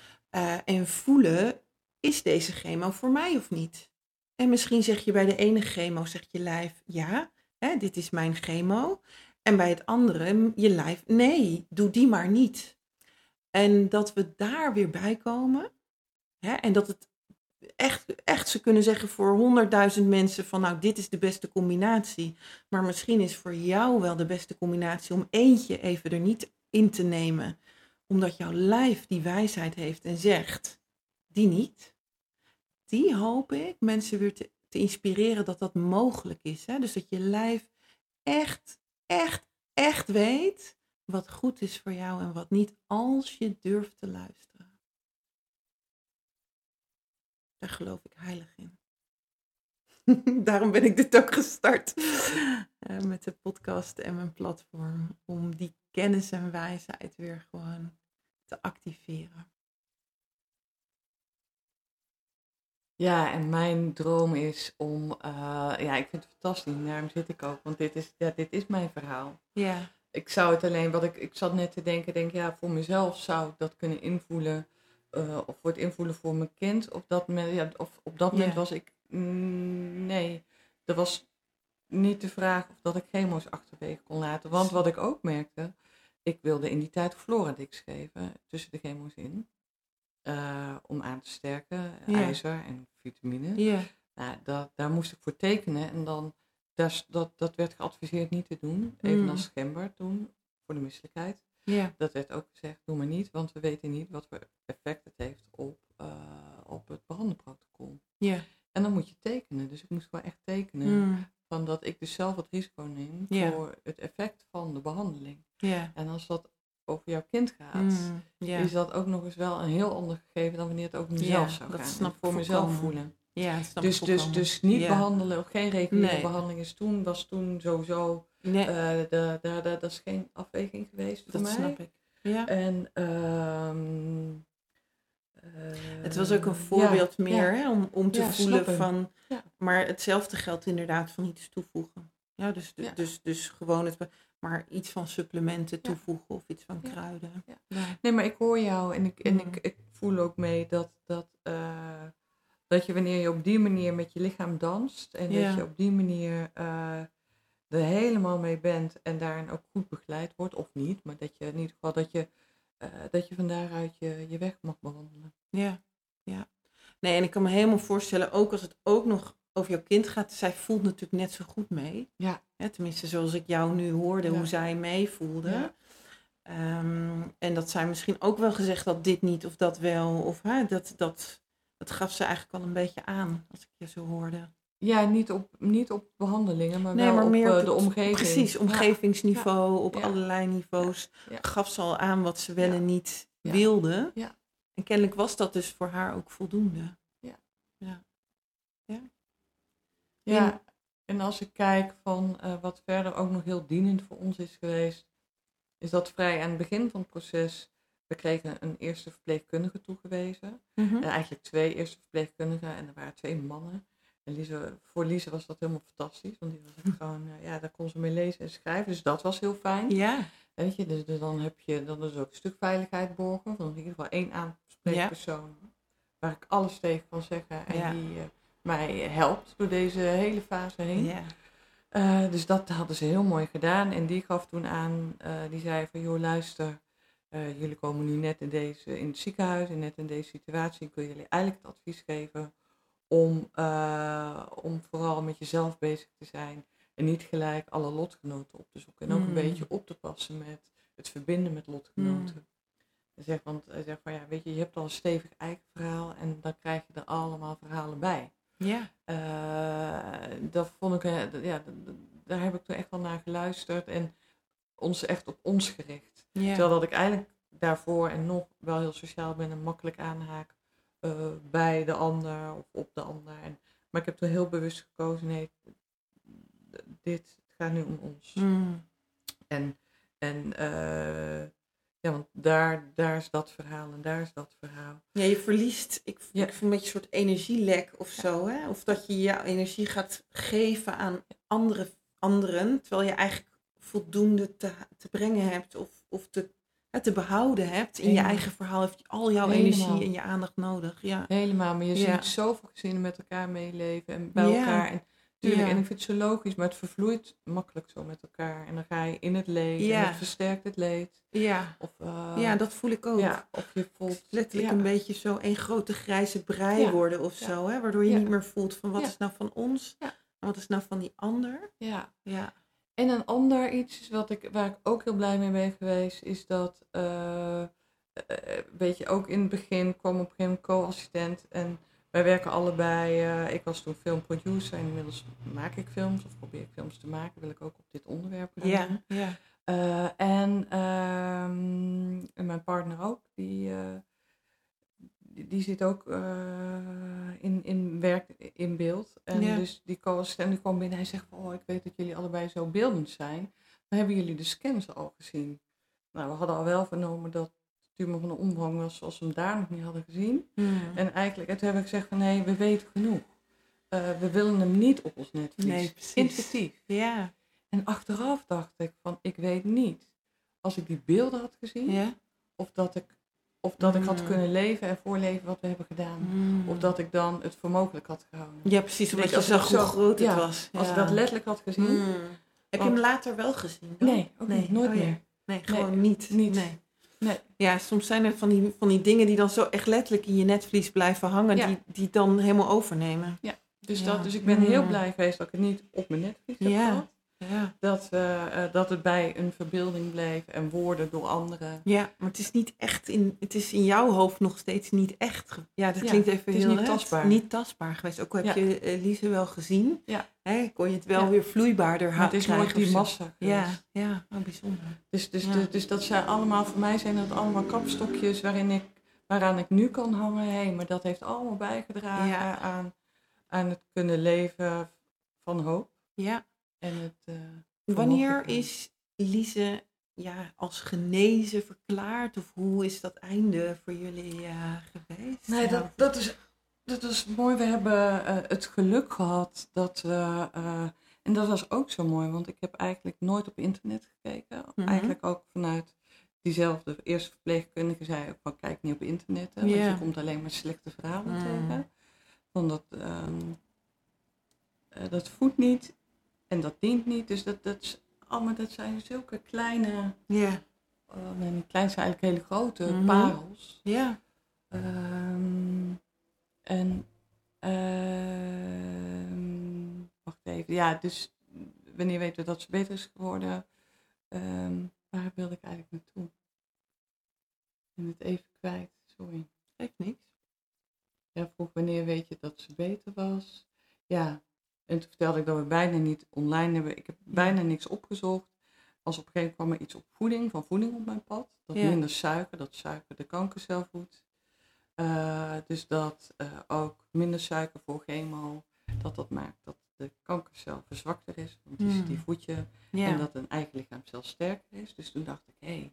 En voelen, is deze chemo voor mij of niet? En misschien zeg je bij de ene chemo, zegt je lijf, ja, hè, dit is mijn chemo. En bij het andere, je lijf, nee, doe die maar niet. En dat we daar weer bij komen. Hè, en dat het echt, echt ze kunnen zeggen voor honderdduizend mensen van nou, dit is de beste combinatie. Maar misschien is voor jou wel de beste combinatie om eentje even er niet in te nemen. Omdat jouw lijf die wijsheid heeft en zegt, die niet. Die hoop ik mensen weer te, te inspireren dat dat mogelijk is. Hè? Dus dat je lijf echt, echt, echt weet wat goed is voor jou en wat niet, als je durft te luisteren. Daar geloof ik heilig in. Daarom ben ik dit ook gestart eh, met de podcast en mijn platform. Om die kennis en wijsheid weer gewoon te activeren. Ja, en mijn droom is om, uh, ja, ik vind het fantastisch, daarom zit ik ook, want dit is, ja, dit is mijn verhaal. Ja. Ik zou het alleen, wat ik, ik zat net te denken, denk ja, voor mezelf zou ik dat kunnen invoelen, uh, of voor het invoelen voor mijn kind. Op dat moment, ja, of op dat moment Ja. was ik, mm, nee, er was niet de vraag of dat ik chemo's achterwege kon laten. Want wat ik ook merkte, ik wilde in die tijd Floradix geven, tussen de chemo's in. Uh, om aan te sterken, Ja. ijzer en vitamine. Ja. Nou, dat, daar moest ik voor tekenen en dan, daar, dat, dat werd geadviseerd niet te doen. Evenals Mm. Schember toen, voor de misselijkheid. Ja. Dat werd ook gezegd, doe maar niet, want we weten niet wat voor effect het heeft op, uh, op het behandelprotocol. Ja. En dan moet je tekenen, dus ik moest gewoon echt tekenen. Mm. Van dat ik dus zelf het risico neem Ja. voor het effect van de behandeling. Ja. En als dat over jouw kind gaat, is dat ook nog eens wel een heel ander gegeven dan wanneer het ook mezelf Ja, zou dat gaan. snap En ik voor mezelf voelen. Ja, dat snap Dus, dus, dus niet Ja. behandelen of geen reguliere Nee. behandeling is toen, was toen sowieso, Nee, eh dat is geen afweging geweest voor dat mij. snap ik. Ja. En, ehm, eh, Het was ook een voorbeeld ja, meer. Hè, om, om te voelen van. Maar hetzelfde geldt inderdaad van iets toevoegen. Ja, dus, dus, dus gewoon het. Maar iets van supplementen Ja. toevoegen of iets van kruiden. Ja. Ja. Nee, maar ik hoor jou en ik, en Mm. ik, ik voel ook mee dat, dat, eh, dat je wanneer je op die manier met je lichaam danst en dat je op die manier eh, er helemaal mee bent en daarin ook goed begeleid wordt, of niet, maar dat je in ieder geval dat je, eh, dat je van daaruit je, je weg mag bewandelen. Ja, ja. Nee, en ik kan me helemaal voorstellen, ook als het ook nog over jouw kind gaat, zij voelt natuurlijk net zo goed mee. Ja. Hè, tenminste, zoals ik jou nu hoorde, Ja. hoe zij meevoelde. Ja. Ehm, en dat zij misschien ook wel gezegd had, dit niet of dat wel. Of hè, dat, dat, dat gaf ze eigenlijk al een beetje aan, als ik je zo hoorde. Ja, niet op, niet op behandelingen, maar Nee, wel maar op meer eh, op de het- omgeving. Precies, Ja. omgevingsniveau, op allerlei niveaus. Gaf ze al aan wat ze wel en niet wilde. Ja. En kennelijk was dat dus voor haar ook voldoende. Ja, en als ik kijk van eh, wat verder ook nog heel dienend voor ons is geweest, is dat vrij aan het begin van het proces, we kregen een eerste verpleegkundige toegewezen. Mhm. En eigenlijk twee eerste verpleegkundigen en er waren twee mannen. En Lise, voor Lise was dat helemaal fantastisch, want die was echt gewoon, eh, ja, daar kon ze mee lezen en schrijven. Dus dat was heel fijn. Ja, Weet je, dus, dus dan heb je, dan is ook een stuk veiligheid borgen, van in ieder geval één aanspreekpersoon, waar ik alles tegen kan zeggen en Ja. die eh, mij helpt door deze hele fase heen. ja. Eh, dus dat hadden ze heel mooi gedaan. En die gaf toen aan, eh, die zei van, joh luister, eh, jullie komen nu net in, deze, in het ziekenhuis en net in deze situatie. Kun jullie eigenlijk het advies geven om, om vooral met jezelf bezig te zijn. En niet gelijk alle lotgenoten op te zoeken. En ook Mm. een beetje op te passen met het verbinden met lotgenoten. Hij zegt, want hij zegt van ja, weet je, je hebt al een stevig eigen verhaal en dan krijg je er allemaal verhalen bij. Ja. Eh, dat vond ik, eh, ja, daar heb ik toen echt wel naar geluisterd en ons echt op ons gericht. ja. Terwijl dat ik eigenlijk daarvoor en nog wel heel sociaal ben en makkelijk aanhaak eh, bij de ander of op de ander. En, maar ik heb toen heel bewust gekozen, nee, dit gaat nu om ons. Mm. En, en eh, ja, want daar, daar is dat verhaal en daar is dat verhaal. Ja, je verliest, ik, Ja. ik voel een beetje een soort energielek of zo. Hè? Of dat je jouw energie gaat geven aan andere, anderen, terwijl je eigenlijk voldoende te, te brengen hebt of, of te, hè, te behouden hebt. In je eigen verhaal heb je al jouw Helemaal. energie en je aandacht nodig. Ja. Helemaal, maar je ziet zoveel gezinnen met elkaar meeleven en bij elkaar. En, tuurlijk, Ja. en ik vind het zo logisch, maar het vervloeit makkelijk zo met elkaar. En dan ga je in het leed Ja. en het versterkt het leed. Ja. Of, eh, ja, dat voel ik ook. ja, of je voelt... Letterlijk een beetje zo een grote grijze brei worden of zo. Hè? Waardoor je niet meer voelt van wat is nou van ons Ja. en wat is nou van die ander. Ja. Ja. En een ander iets wat ik, waar ik ook heel blij mee ben geweest, is dat, eh, weet je, ook in het begin kwam op een gegeven moment co-assistent en wij werken allebei. eh, ik was toen filmproducer en inmiddels maak ik films of probeer ik films te maken, wil ik ook op dit onderwerp gaan Ja. doen. Ja. Eh, en, ehm, en mijn partner ook, die, eh, die, die zit ook in, in werk in beeld. En Ja. dus die co-assistent die kwam binnen en hij zegt oh, ik weet dat jullie allebei zo beeldend zijn. Maar hebben jullie de scans al gezien? Nou, we hadden al wel vernomen dat tumor van de omvang was zoals we hem daar nog niet hadden gezien. Mm. En eigenlijk, en toen heb ik gezegd van, nee, we weten genoeg. Eh, we willen hem niet op ons netvlies. Nee, precies. Intuïtief. Ja. En achteraf dacht ik van, ik weet niet. Als ik die beelden had gezien, Ja. of dat ik, of dat ik had Mm. kunnen leven en voorleven wat we hebben gedaan. Mm. Of dat ik dan het voor mogelijk had gehouden. Ja, precies, omdat je als zag hoe zo- groot het ja, was. Als ik dat letterlijk had gezien. Mm. Heb je hem later wel gezien? dan? Nee, ook niet, nooit oh meer. Nee, gewoon niet. niet. Nee. Nee. Ja, soms zijn er van die, van die dingen die dan zo echt letterlijk in je netvlies blijven hangen, Ja. die, die dan helemaal overnemen. Dus, Ja. dat, dus ik ben heel Mm. blij geweest dat ik het niet op mijn netvlies heb Ja. gehad. Ja. Dat, eh, eh, dat het bij een verbeelding bleef en woorden door anderen. ja, maar het is niet echt in, het is in jouw hoofd nog steeds niet echt. Ja, dat Ja, klinkt even het is heel niet tastbaar. Niet tastbaar geweest. Ook al heb Ja. je Lise wel gezien, Ja. hè, kon je het wel weer vloeibaarder houden. het is nooit die massa Ja, ja, oh, bijzonder. Dus, dus, dus, dus dat zijn allemaal, voor mij zijn dat allemaal kapstokjes waarin ik, waaraan ik nu kan hangen. Hé, maar dat heeft allemaal bijgedragen aan, aan het kunnen leven van hoop. Ja. En het, eh, Wanneer is Lise ja, als genezen verklaard? Of hoe is dat einde voor jullie eh, geweest? Nee, dat, dat, is, dat is mooi. We hebben eh, het geluk gehad dat we. eh, en dat was ook zo mooi, want ik heb eigenlijk nooit op internet gekeken. Mhm. Eigenlijk ook vanuit diezelfde eerste verpleegkundige zei ook van kijk niet op internet. Hè, want je komt alleen maar slechte verhalen Mhm. tegen. Want dat, ehm, eh, dat voedt niet en dat dient niet. Dus dat, dat, allemaal, dat zijn zulke kleine, Ja, uh, nee, klein zijn eigenlijk hele grote Mhm. parels. ja. Ehm, en ehm, wacht even. Ja, dus wanneer weten we dat ze beter is geworden? Ehm, waar wilde ik eigenlijk naartoe? Ik ben het even kwijt, sorry. Geeft niks. Ja, vroeg wanneer weet je dat ze beter was? Ja, en toen vertelde ik dat we bijna niet online hebben. Ik heb bijna niks opgezocht. Als op een gegeven moment kwam er iets op voeding, van voeding op mijn pad. Dat Ja. minder suiker, dat suiker de kankercel voedt. Eh, dus dat eh, ook minder suiker voor chemo, dat dat maakt dat de kankercel verzwakter is. Want die, Hmm. die voed je. Ja. En dat een eigen lichaamcel sterker is. Dus toen dacht ik, hé, hey,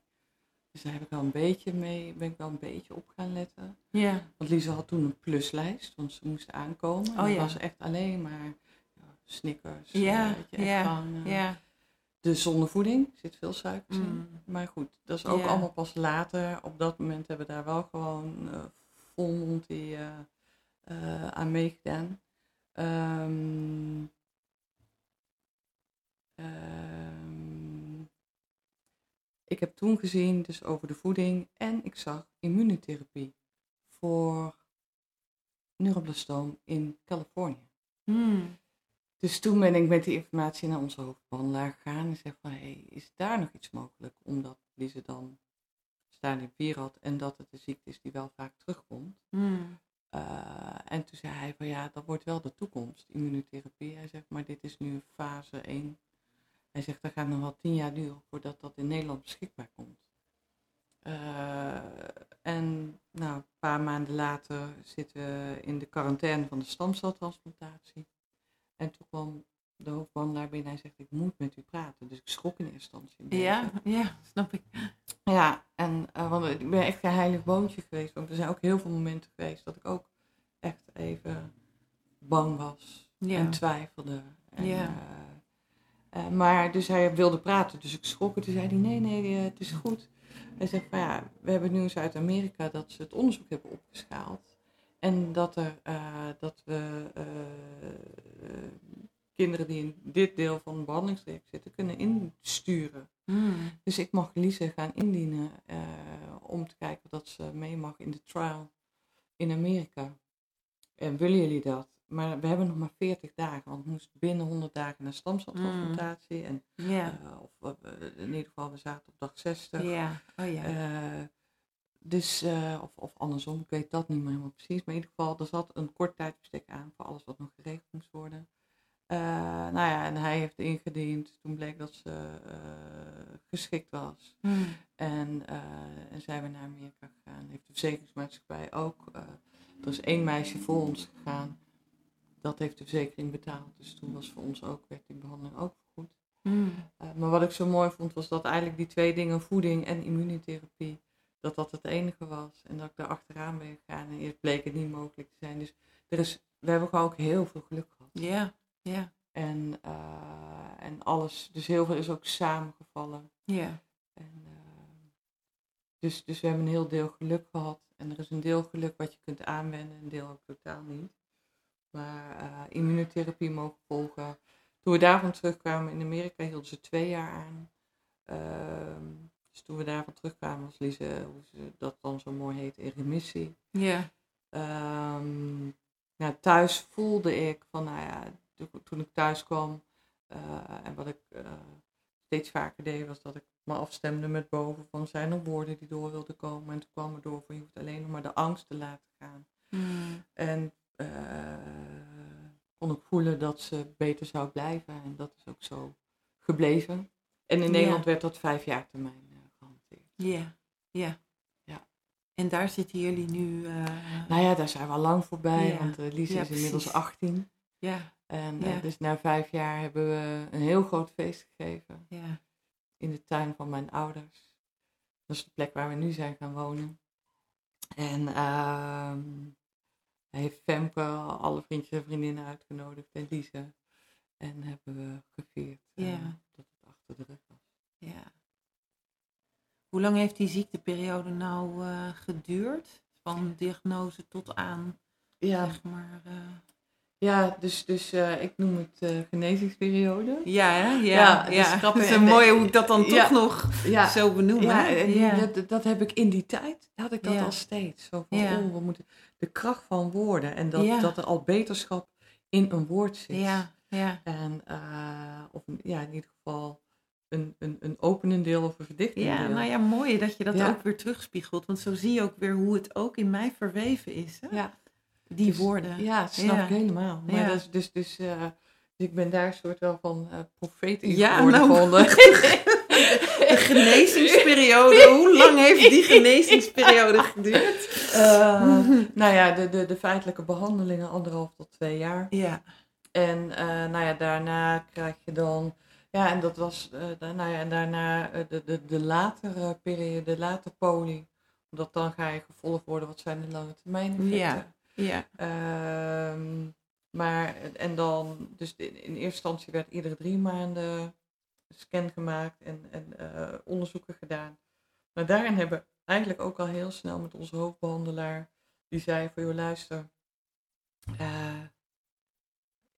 dus daar heb ik wel een beetje mee, ben ik wel een beetje op gaan letten. ja. Want Lisa had toen een pluslijst, want ze moesten aankomen. En Oh dat ja. was echt alleen maar Snickers. Ja, eh, weet je, echt ja, gewoon, eh, ja. De zonder voeding, zit veel suikers in. Mm. Maar goed, dat is ook Ja. allemaal pas later. Op dat moment hebben we daar wel gewoon eh vol eh, aan meegedaan. Ehm, ehm, ik heb toen gezien, dus over de voeding, en ik zag immunotherapie voor neuroblastoom in Californië. Hmm. Dus toen ben ik met die informatie naar onze hoofdbehandelaar gegaan en zeg van, hey, is daar nog iets mogelijk? Omdat Lise dan stadium 4 had en dat het een ziekte is die wel vaak terugkomt. Hmm. Uh, en toen zei hij van, ja, dat wordt wel de toekomst, immunotherapie. Hij zegt, maar dit is nu fase 1. Hij zegt, dat gaat nog wel tien jaar duren voordat dat in Nederland beschikbaar komt. Uh, en nou, een paar maanden later zitten we in de quarantaine van de stamceltransplantatie. En toen kwam de hoofdbehandelaar binnen en hij zegt, ik moet met u praten. Dus ik schrok in eerste instantie. Ja, ja, snap ik. Ja, en uh, want ik ben echt een heilig boontje geweest. Want er zijn ook heel veel momenten geweest dat ik ook echt even bang was Ja. en twijfelde. En, Ja. uh, uh, maar dus hij wilde praten, dus ik schrok en toen zei hij, nee, nee, het is goed. Hij zegt ja, we hebben nu in Zuid-Amerika dat ze het onderzoek hebben opgeschaald. En dat, er, uh, dat we uh, kinderen die in dit deel van het behandelingstraject zitten kunnen insturen. Hmm. Dus ik mag Lise gaan indienen uh, om te kijken dat ze mee mag in de trial in Amerika. En willen jullie dat? Maar we hebben nog maar 40 dagen, want we moesten binnen 100 dagen naar stamceltransplantatie. En, Ja. uh, of in ieder geval, we zaten op dag 60. Ja, oh. Uh, dus, uh, of, of andersom, ik weet dat niet meer helemaal precies. Maar in ieder geval, er zat een kort tijdbestek aan voor alles wat nog geregeld moest worden. Uh, nou ja, en hij heeft ingediend. Toen bleek dat ze uh, geschikt was. Hmm. En, en zijn we naar Amerika gegaan. Heeft de verzekeringsmaatschappij ook. Er is één meisje voor ons gegaan. Dat heeft de verzekering betaald. Dus toen was voor ons ook, werd die behandeling ook goed. Hmm. Maar wat ik zo mooi vond, was dat eigenlijk die twee dingen, voeding en immunotherapie, dat dat het enige was. En dat ik daar achteraan ben gegaan. En eerst bleek het niet mogelijk te zijn. Dus er is, we hebben gewoon ook heel veel geluk gehad. Ja, ja. En, uh, en alles, dus heel veel is ook samengevallen. Ja. En, uh, dus, dus we hebben een heel deel geluk gehad. En er is een deel geluk wat je kunt aanwenden, een deel ook totaal niet. Maar uh, immunotherapie mogen volgen. Toen we daarvan terugkwamen in Amerika hielden ze twee jaar aan. Dus toen we daarvan terugkwamen was Lise, hoe ze dat dan zo mooi heet, in remissie. Ja. Um, thuis voelde ik van, nou ja, toen ik thuis kwam, eh, en wat ik eh, steeds vaker deed, was dat ik me afstemde met boven van zijn er woorden die door wilden komen. En toen kwam er door van je hoeft alleen nog maar de angst te laten gaan. Mm. En uh, kon ik voelen dat ze beter zou blijven. En dat is ook zo gebleven. En in Nederland werd dat vijf jaar termijn. Ja, ja. Ja. En daar zitten jullie nu... Uh... Nou ja, daar zijn we al lang voorbij. Ja. Want uh, Ja, is inmiddels precies. 18. Ja, En Ja. dus na vijf jaar hebben we een heel groot feest gegeven. ja. in de tuin van mijn ouders. Dat is de plek waar we nu zijn gaan wonen. En ehm heeft Femke alle vriendjes en vriendinnen uitgenodigd en Lise. En hebben we gevierd eh, Ja. dat het achter de rug was. Ja. Hoe lang heeft die ziekteperiode nou eh, geduurd? Van diagnose tot aan, Ja, zeg maar... eh, ja dus, dus eh, ik noem het eh, genezingsperiode. Ja, hè? Ja, Ja, ja. dat is. Het is En, mooi eh, hoe ik dat dan ja. toch nog Ja, zo benoem. ja, en ja. Dat, dat heb ik in die tijd, had ik dat Ja. al steeds. Zo van, Ja. oh, we moeten de kracht van woorden. En dat, Ja. dat er al beterschap in een woord zit. ja, ja, En, of een- ja, in ieder geval een, een, een openend deel of een verdichtend ja, deel. nou ja, mooi dat je dat Ja. ook weer terugspiegelt. Want zo zie je ook weer hoe het ook in mij verweven is. Hè? Ja, Die dus- woorden. Ja, snap Ja. ik helemaal. Maar Ja. dat is dus, dus, eh, dus ik ben daar een soort wel van eh profeet in Ja, geworden. nou, eh, De genezingsperiode, hoe lang heeft die genezingsperiode geduurd? eh, nou ja, de, de, de feitelijke behandelingen anderhalf tot twee jaar. Ja, En eh, nou ja, daarna krijg je dan, ja, en dat was, eh, da- nou ja, en daarna eh, de, de, de latere periode, de latere poli. Omdat dan ga je gevolgd worden, wat zijn de lange termijn effecten. Ja. ja, Ehm, maar, en dan, dus in, in eerste instantie werd iedere drie maanden een scan gemaakt en, en eh, onderzoeken gedaan. Maar daarin hebben we eigenlijk ook al heel snel met onze hoofdbehandelaar, die zei van, joh luister,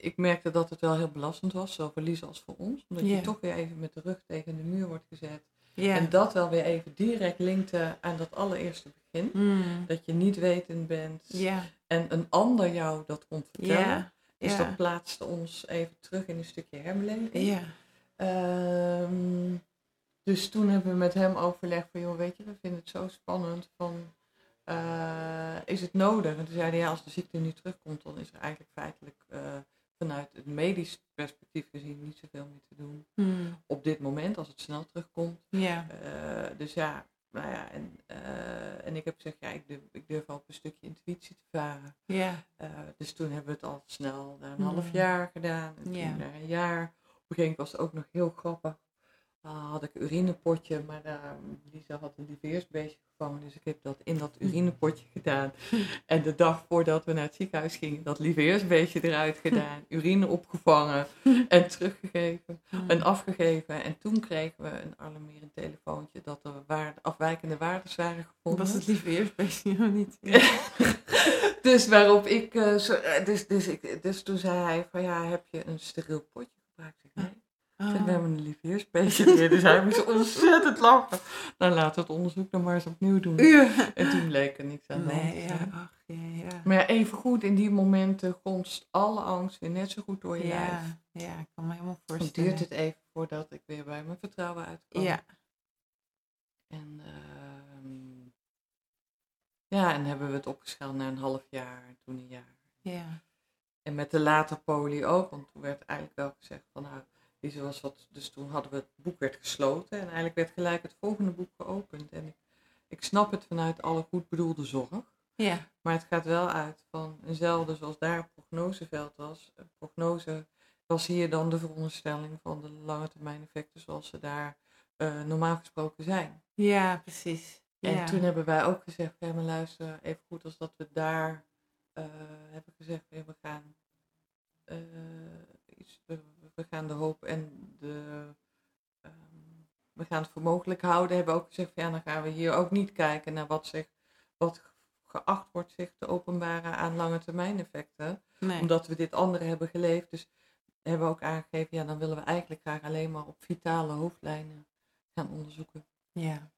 ik merkte dat het wel heel belastend was, zowel voor Lise als voor ons. Omdat je toch weer even met de rug tegen de muur wordt gezet. En dat wel weer even direct linkte aan dat allereerste begin. Mm. Dat je niet wetend bent en een ander jou dat komt vertellen. Dus dat plaatste ons even terug in een stukje herbeleving. Ehm, dus toen hebben we met hem overlegd van, joh, weet je, we vinden het zo spannend van, eh, is het nodig? En toen zei hij, ja, als de ziekte nu terugkomt, dan is er eigenlijk feitelijk eh, het medisch perspectief gezien niet zoveel meer te doen. Mm. Op dit moment, als het snel terugkomt. Ja, Eh, dus ja, nou ja, en, eh, en ik heb gezegd, ja, ik durf, ik durf op een stukje intuïtie te varen. ja, Eh, dus toen hebben we het al snel na een Mm. half jaar gedaan. En Ja. een jaar. Op een gegeven moment was het ook nog heel grappig. Had ik een urinepotje, maar daar, Lisa had een diversbeestje gevangen. Dus ik heb dat in dat urinepotje gedaan. En de dag voordat we naar het ziekenhuis gingen, dat lieveheersbeestje eruit gedaan. Urine opgevangen en teruggegeven en afgegeven. En toen kregen we een alarmerend telefoontje dat er waarde, afwijkende waardes waren gevonden. Was het bij of niet? dus waarop ik, eh, zo, eh, dus, dus, ik, dus toen zei hij van ja, heb je een steriel potje gebruikt? Ik zeg, nee, Oh. we hebben een lieveheersbeestje erin. Dus hij moest ontzettend lachen. Nou, laten we het onderzoek dan maar eens opnieuw doen. En toen bleek er niks aan de Nee, ja, ach, ja, ja. Maar ja, even goed, in die momenten gonst alle angst weer net zo goed door je lijf. Ja, ik kan me helemaal Dan voorstellen. duurt het even voordat ik weer bij mijn vertrouwen uitkwam. Ja, En, ehm, ja, en hebben we het opgeschaald naar een half jaar en toen een jaar. ja, En met de later poli ook, want toen werd eigenlijk wel gezegd van nou, die wat, dus toen hadden we het boek werd gesloten en eigenlijk werd gelijk het volgende boek geopend. En ik, ik snap het vanuit alle goed bedoelde zorg, ja, maar het gaat wel uit van eenzelfde zoals daar een prognoseveld was. Een prognose was hier dan de veronderstelling van de lange termijn effecten zoals ze daar eh, normaal gesproken zijn. ja, precies. En ja. toen hebben wij ook gezegd, ja maar luister, even goed als dat we daar eh, hebben gezegd, we gaan eh, iets, we, we gaan de hoop en de ehm, we gaan het voor mogelijk houden, hebben ook gezegd, van, ja dan gaan we hier ook niet kijken naar wat zich wat geacht wordt zich te openbaren aan lange termijn effecten, nee. omdat we dit andere hebben geleefd. Dus hebben we ook aangegeven, ja dan willen we eigenlijk graag alleen maar op vitale hoofdlijnen gaan onderzoeken. Ja,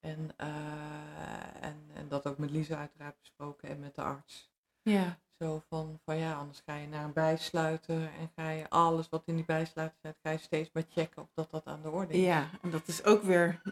En, eh, en, en dat ook met Lisa uiteraard besproken en met de arts. ja, Zo van, van ja, anders ga je naar een bijsluiter en ga je alles wat in die bijsluiter zit, ga je steeds maar checken of dat dat aan de orde is. Ja, en dat is ook weer,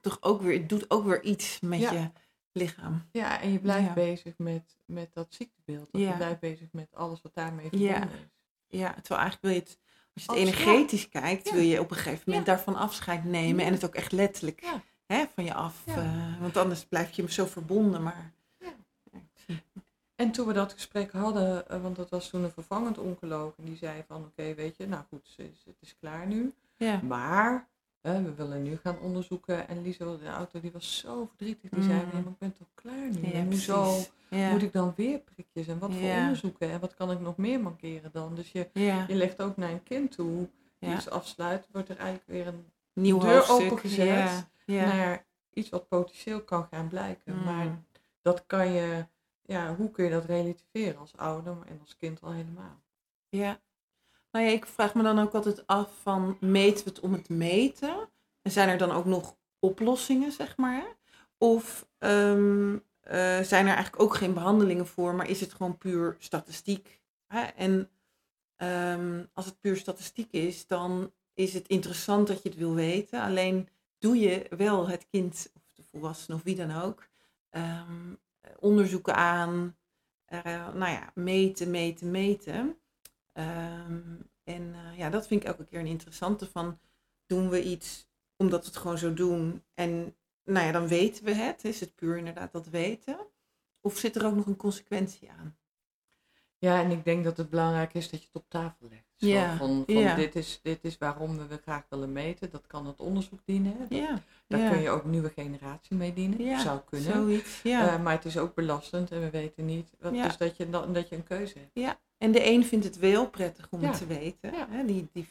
toch ook weer, het doet ook weer iets met Ja. je lichaam. Ja, en je blijft Ja. bezig met, met dat ziektebeeld. Ja. Je blijft bezig met alles wat daarmee verbonden is. Ja, terwijl eigenlijk wil je het, als je het energetisch kijkt, wil je op een gegeven moment daarvan afscheid nemen en het ook echt letterlijk hè, van je af. Eh, want anders blijf je hem zo verbonden. Maar En toen we dat gesprek hadden, eh, want dat was toen een vervangend oncoloog, en die zei van oké, weet je, nou goed, het is, het is klaar nu. ja. Maar eh, we willen nu gaan onderzoeken. En Lisa, de auto, die was zo verdrietig. Die zei, Mm. nee, maar ik ben toch klaar nu? Ja, en hoezo. Ja. moet ik dan weer prikjes? En wat voor onderzoeken? En wat kan ik nog meer mankeren dan? Dus je, je legt ook naar een kind toe. Ja. Iets afsluit, wordt er eigenlijk weer een Nieuw deur hoofdstuk. opengezet naar iets wat potentieel kan gaan blijken. Mm. Maar dat kan je, ja, hoe kun je dat relativeren als ouder en als kind al helemaal? Ja. Nou ja, ik vraag me dan ook altijd af van meten we het om het meten? En zijn er dan ook nog oplossingen, zeg maar? Of ehm, eh, zijn er eigenlijk ook geen behandelingen voor, maar is het gewoon puur statistiek? Hè? En ehm, als het puur statistiek is, dan is het interessant dat je het wil weten. Alleen doe je wel het kind, of de volwassene of wie dan ook, ehm, onderzoeken aan, eh, nou ja, meten, meten, meten. Ehm, en eh, ja, dat vind ik elke keer een interessante van, doen we iets omdat we het gewoon zo doen en nou ja, dan weten we het. Is het puur inderdaad dat weten? Of zit er ook nog een consequentie aan? Ja, en ik denk dat het belangrijk is dat je het op tafel legt. Zo Ja, van, van ja. dit, is, dit is waarom we we graag willen meten. Dat kan het onderzoek dienen. Dat- Ja, Daar ja. kun je ook nieuwe generatie mee dienen. Ja, Zou kunnen. zoiets. Ja. Eh, maar het is ook belastend en we weten niet. Wat, Ja. Dus dat je, dan- dat je een keuze hebt. en de een vindt het wel prettig om Ja. het te weten. Ja. Hè? Die, die,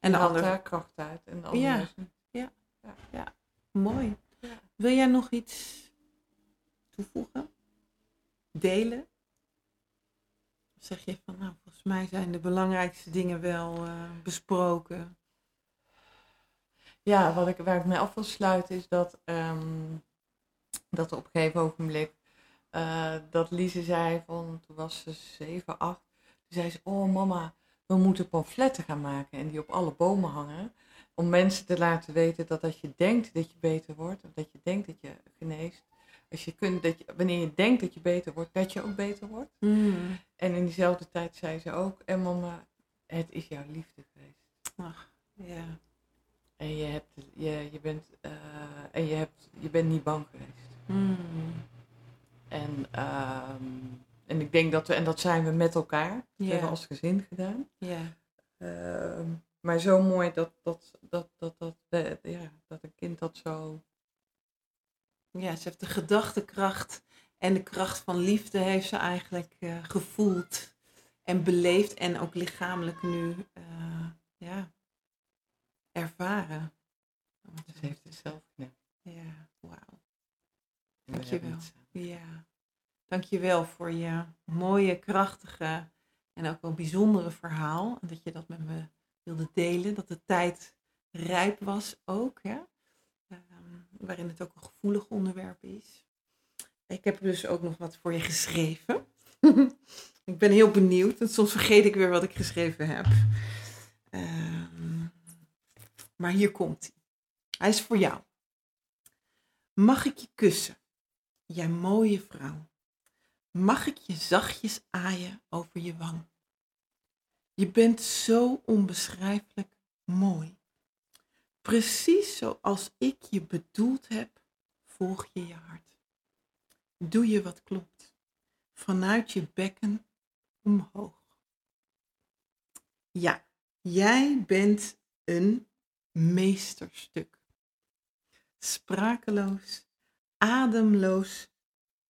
En de haalt ander, daar kracht uit. En de ander Ja. juist niet. mooi. Ja. Wil jij nog iets toevoegen? Delen? Zeg je van, nou, volgens mij zijn de belangrijkste dingen wel eh, besproken. Ja, wat ik, waar ik mee af wil sluiten is dat, ehm, dat op een gegeven ogenblik eh, dat Lise zei van, toen was ze 7, 8. Toen zei ze, oh mama, we moeten pamfletten gaan maken en die op alle bomen hangen. Om mensen te laten weten dat als je denkt dat je beter wordt, of dat je denkt dat je geneest, als je kunt, dat je, wanneer je denkt dat je beter wordt, dat je ook beter wordt. Mm. En in diezelfde tijd zei ze ook, en mama, het is jouw liefde geweest. Ach, ja. En je, hebt, je, je, bent, eh, en je, hebt, je bent niet bang geweest. Mm. En, ehm, en ik denk dat we, en dat zijn we met elkaar, dat hebben we als gezin gedaan. Ja. Ehm, maar zo mooi dat, dat, dat, dat, dat, eh, ja, dat een kind dat zo. Ja, ze heeft de gedachtekracht en de kracht van liefde heeft ze eigenlijk eh, gevoeld en beleefd en ook lichamelijk nu eh, ja, ervaren. Ze heeft het zelf gedaan. Ja, wauw. Dankjewel. Ja, dankjewel voor je mooie, krachtige en ook wel bijzondere verhaal. En dat je dat met me wilde delen. Dat de tijd rijp was ook. Ja? Waarin het ook een gevoelig onderwerp is. Ik heb dus ook nog wat voor je geschreven. ik ben heel benieuwd. En soms vergeet ik weer wat ik geschreven heb. Ehm, maar hier komt hij. Hij is voor jou. Mag ik je kussen? Jij mooie vrouw, mag ik je zachtjes aaien over je wang? Je bent zo onbeschrijfelijk mooi. Precies zoals ik je bedoeld heb, volg je je hart. Doe je wat klopt, vanuit je bekken omhoog. Ja, jij bent een meesterstuk. Sprakeloos ademloos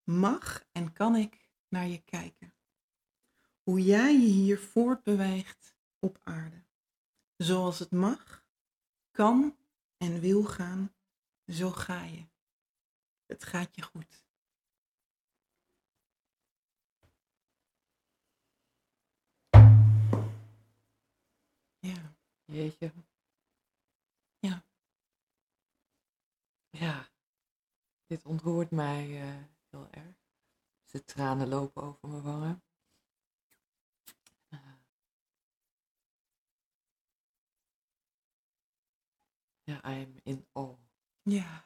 mag en kan ik naar je kijken. Hoe jij je hier voortbeweegt op aarde. Zoals het mag, kan en wil gaan, zo ga je. Het gaat je goed. Ja. Jeetje. Ja. Ja. Dit ontroert mij eh, heel erg. De tranen lopen over mijn wangen. Ja, I'm in awe. Ja,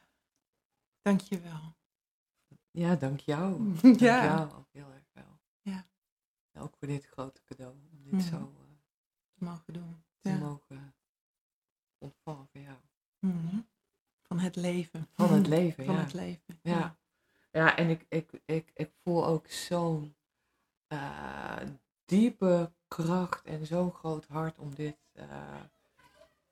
dankjewel. Ja, dank jou. Ja. Dank jou ook heel erg wel. Ja. Ook voor dit grote cadeau. Om dit zo eh, te mogen doen. te Ja. mogen ontvangen van jou. Mhm. Van het leven. Van het leven, Van ja. het leven. Ja, ja en ik, ik, ik, ik voel ook zo'n eh, diepe kracht en zo'n groot hart om dit eh,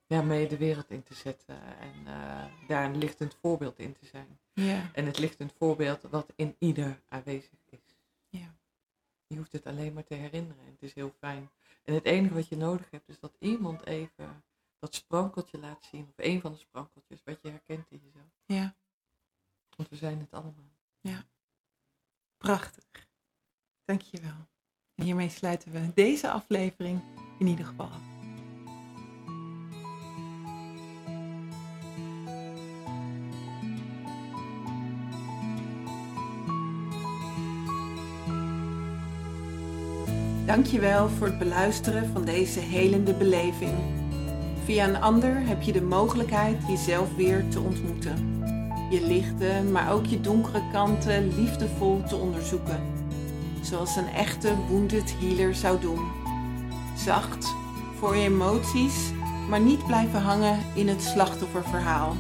ja, mee de wereld in te zetten. En eh, daar een lichtend voorbeeld in te zijn. Ja. En het lichtend voorbeeld wat in ieder aanwezig is. Ja. Je hoeft het alleen maar te herinneren en het is heel fijn. En het enige wat je nodig hebt is dat iemand even dat sprankeltje laat zien. Of een van de sprankeltjes wat je herkent in jezelf. ja, Want we zijn het allemaal. prachtig. Dankjewel. En hiermee sluiten we deze aflevering in ieder geval af. Dankjewel voor het beluisteren van deze helende beleving. Via een ander heb je de mogelijkheid jezelf weer te ontmoeten. Je lichte, maar ook je donkere kanten liefdevol te onderzoeken. Zoals een echte wounded healer zou doen. Zacht voor je emoties, maar niet blijven hangen in het slachtofferverhaal.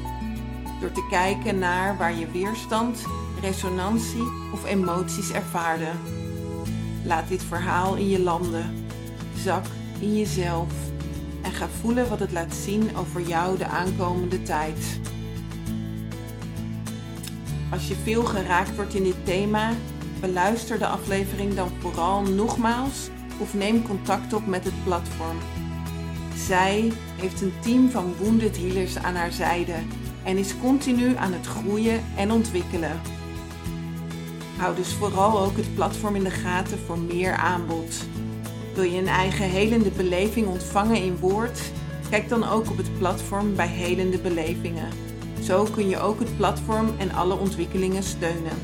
Door te kijken naar waar je weerstand, resonantie of emoties ervaarde. Laat dit verhaal in je landen. Zak in jezelf. En ga voelen wat het laat zien over jou de aankomende tijd. Als je veel geraakt wordt in dit thema, beluister de aflevering dan vooral nogmaals of neem contact op met het platform. Zij heeft een team van wounded healers aan haar zijde en is continu aan het groeien en ontwikkelen. Hou dus vooral ook het platform in de gaten voor meer aanbod. Wil je een eigen helende beleving ontvangen in woord? Kijk dan ook op het platform bij Helende Belevingen. Zo kun je ook het platform en alle ontwikkelingen steunen.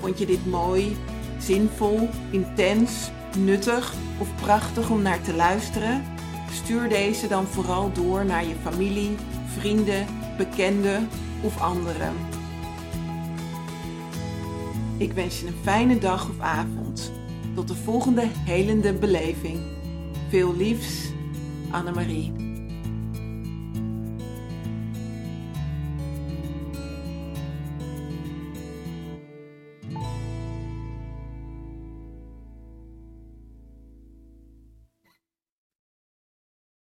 Vond je dit mooi, zinvol, intens, nuttig of prachtig om naar te luisteren? Stuur deze dan vooral door naar je familie, vrienden, bekenden of anderen. Ik wens je een fijne dag of avond. Tot de volgende helende beleving. Veel liefs, Annemarie.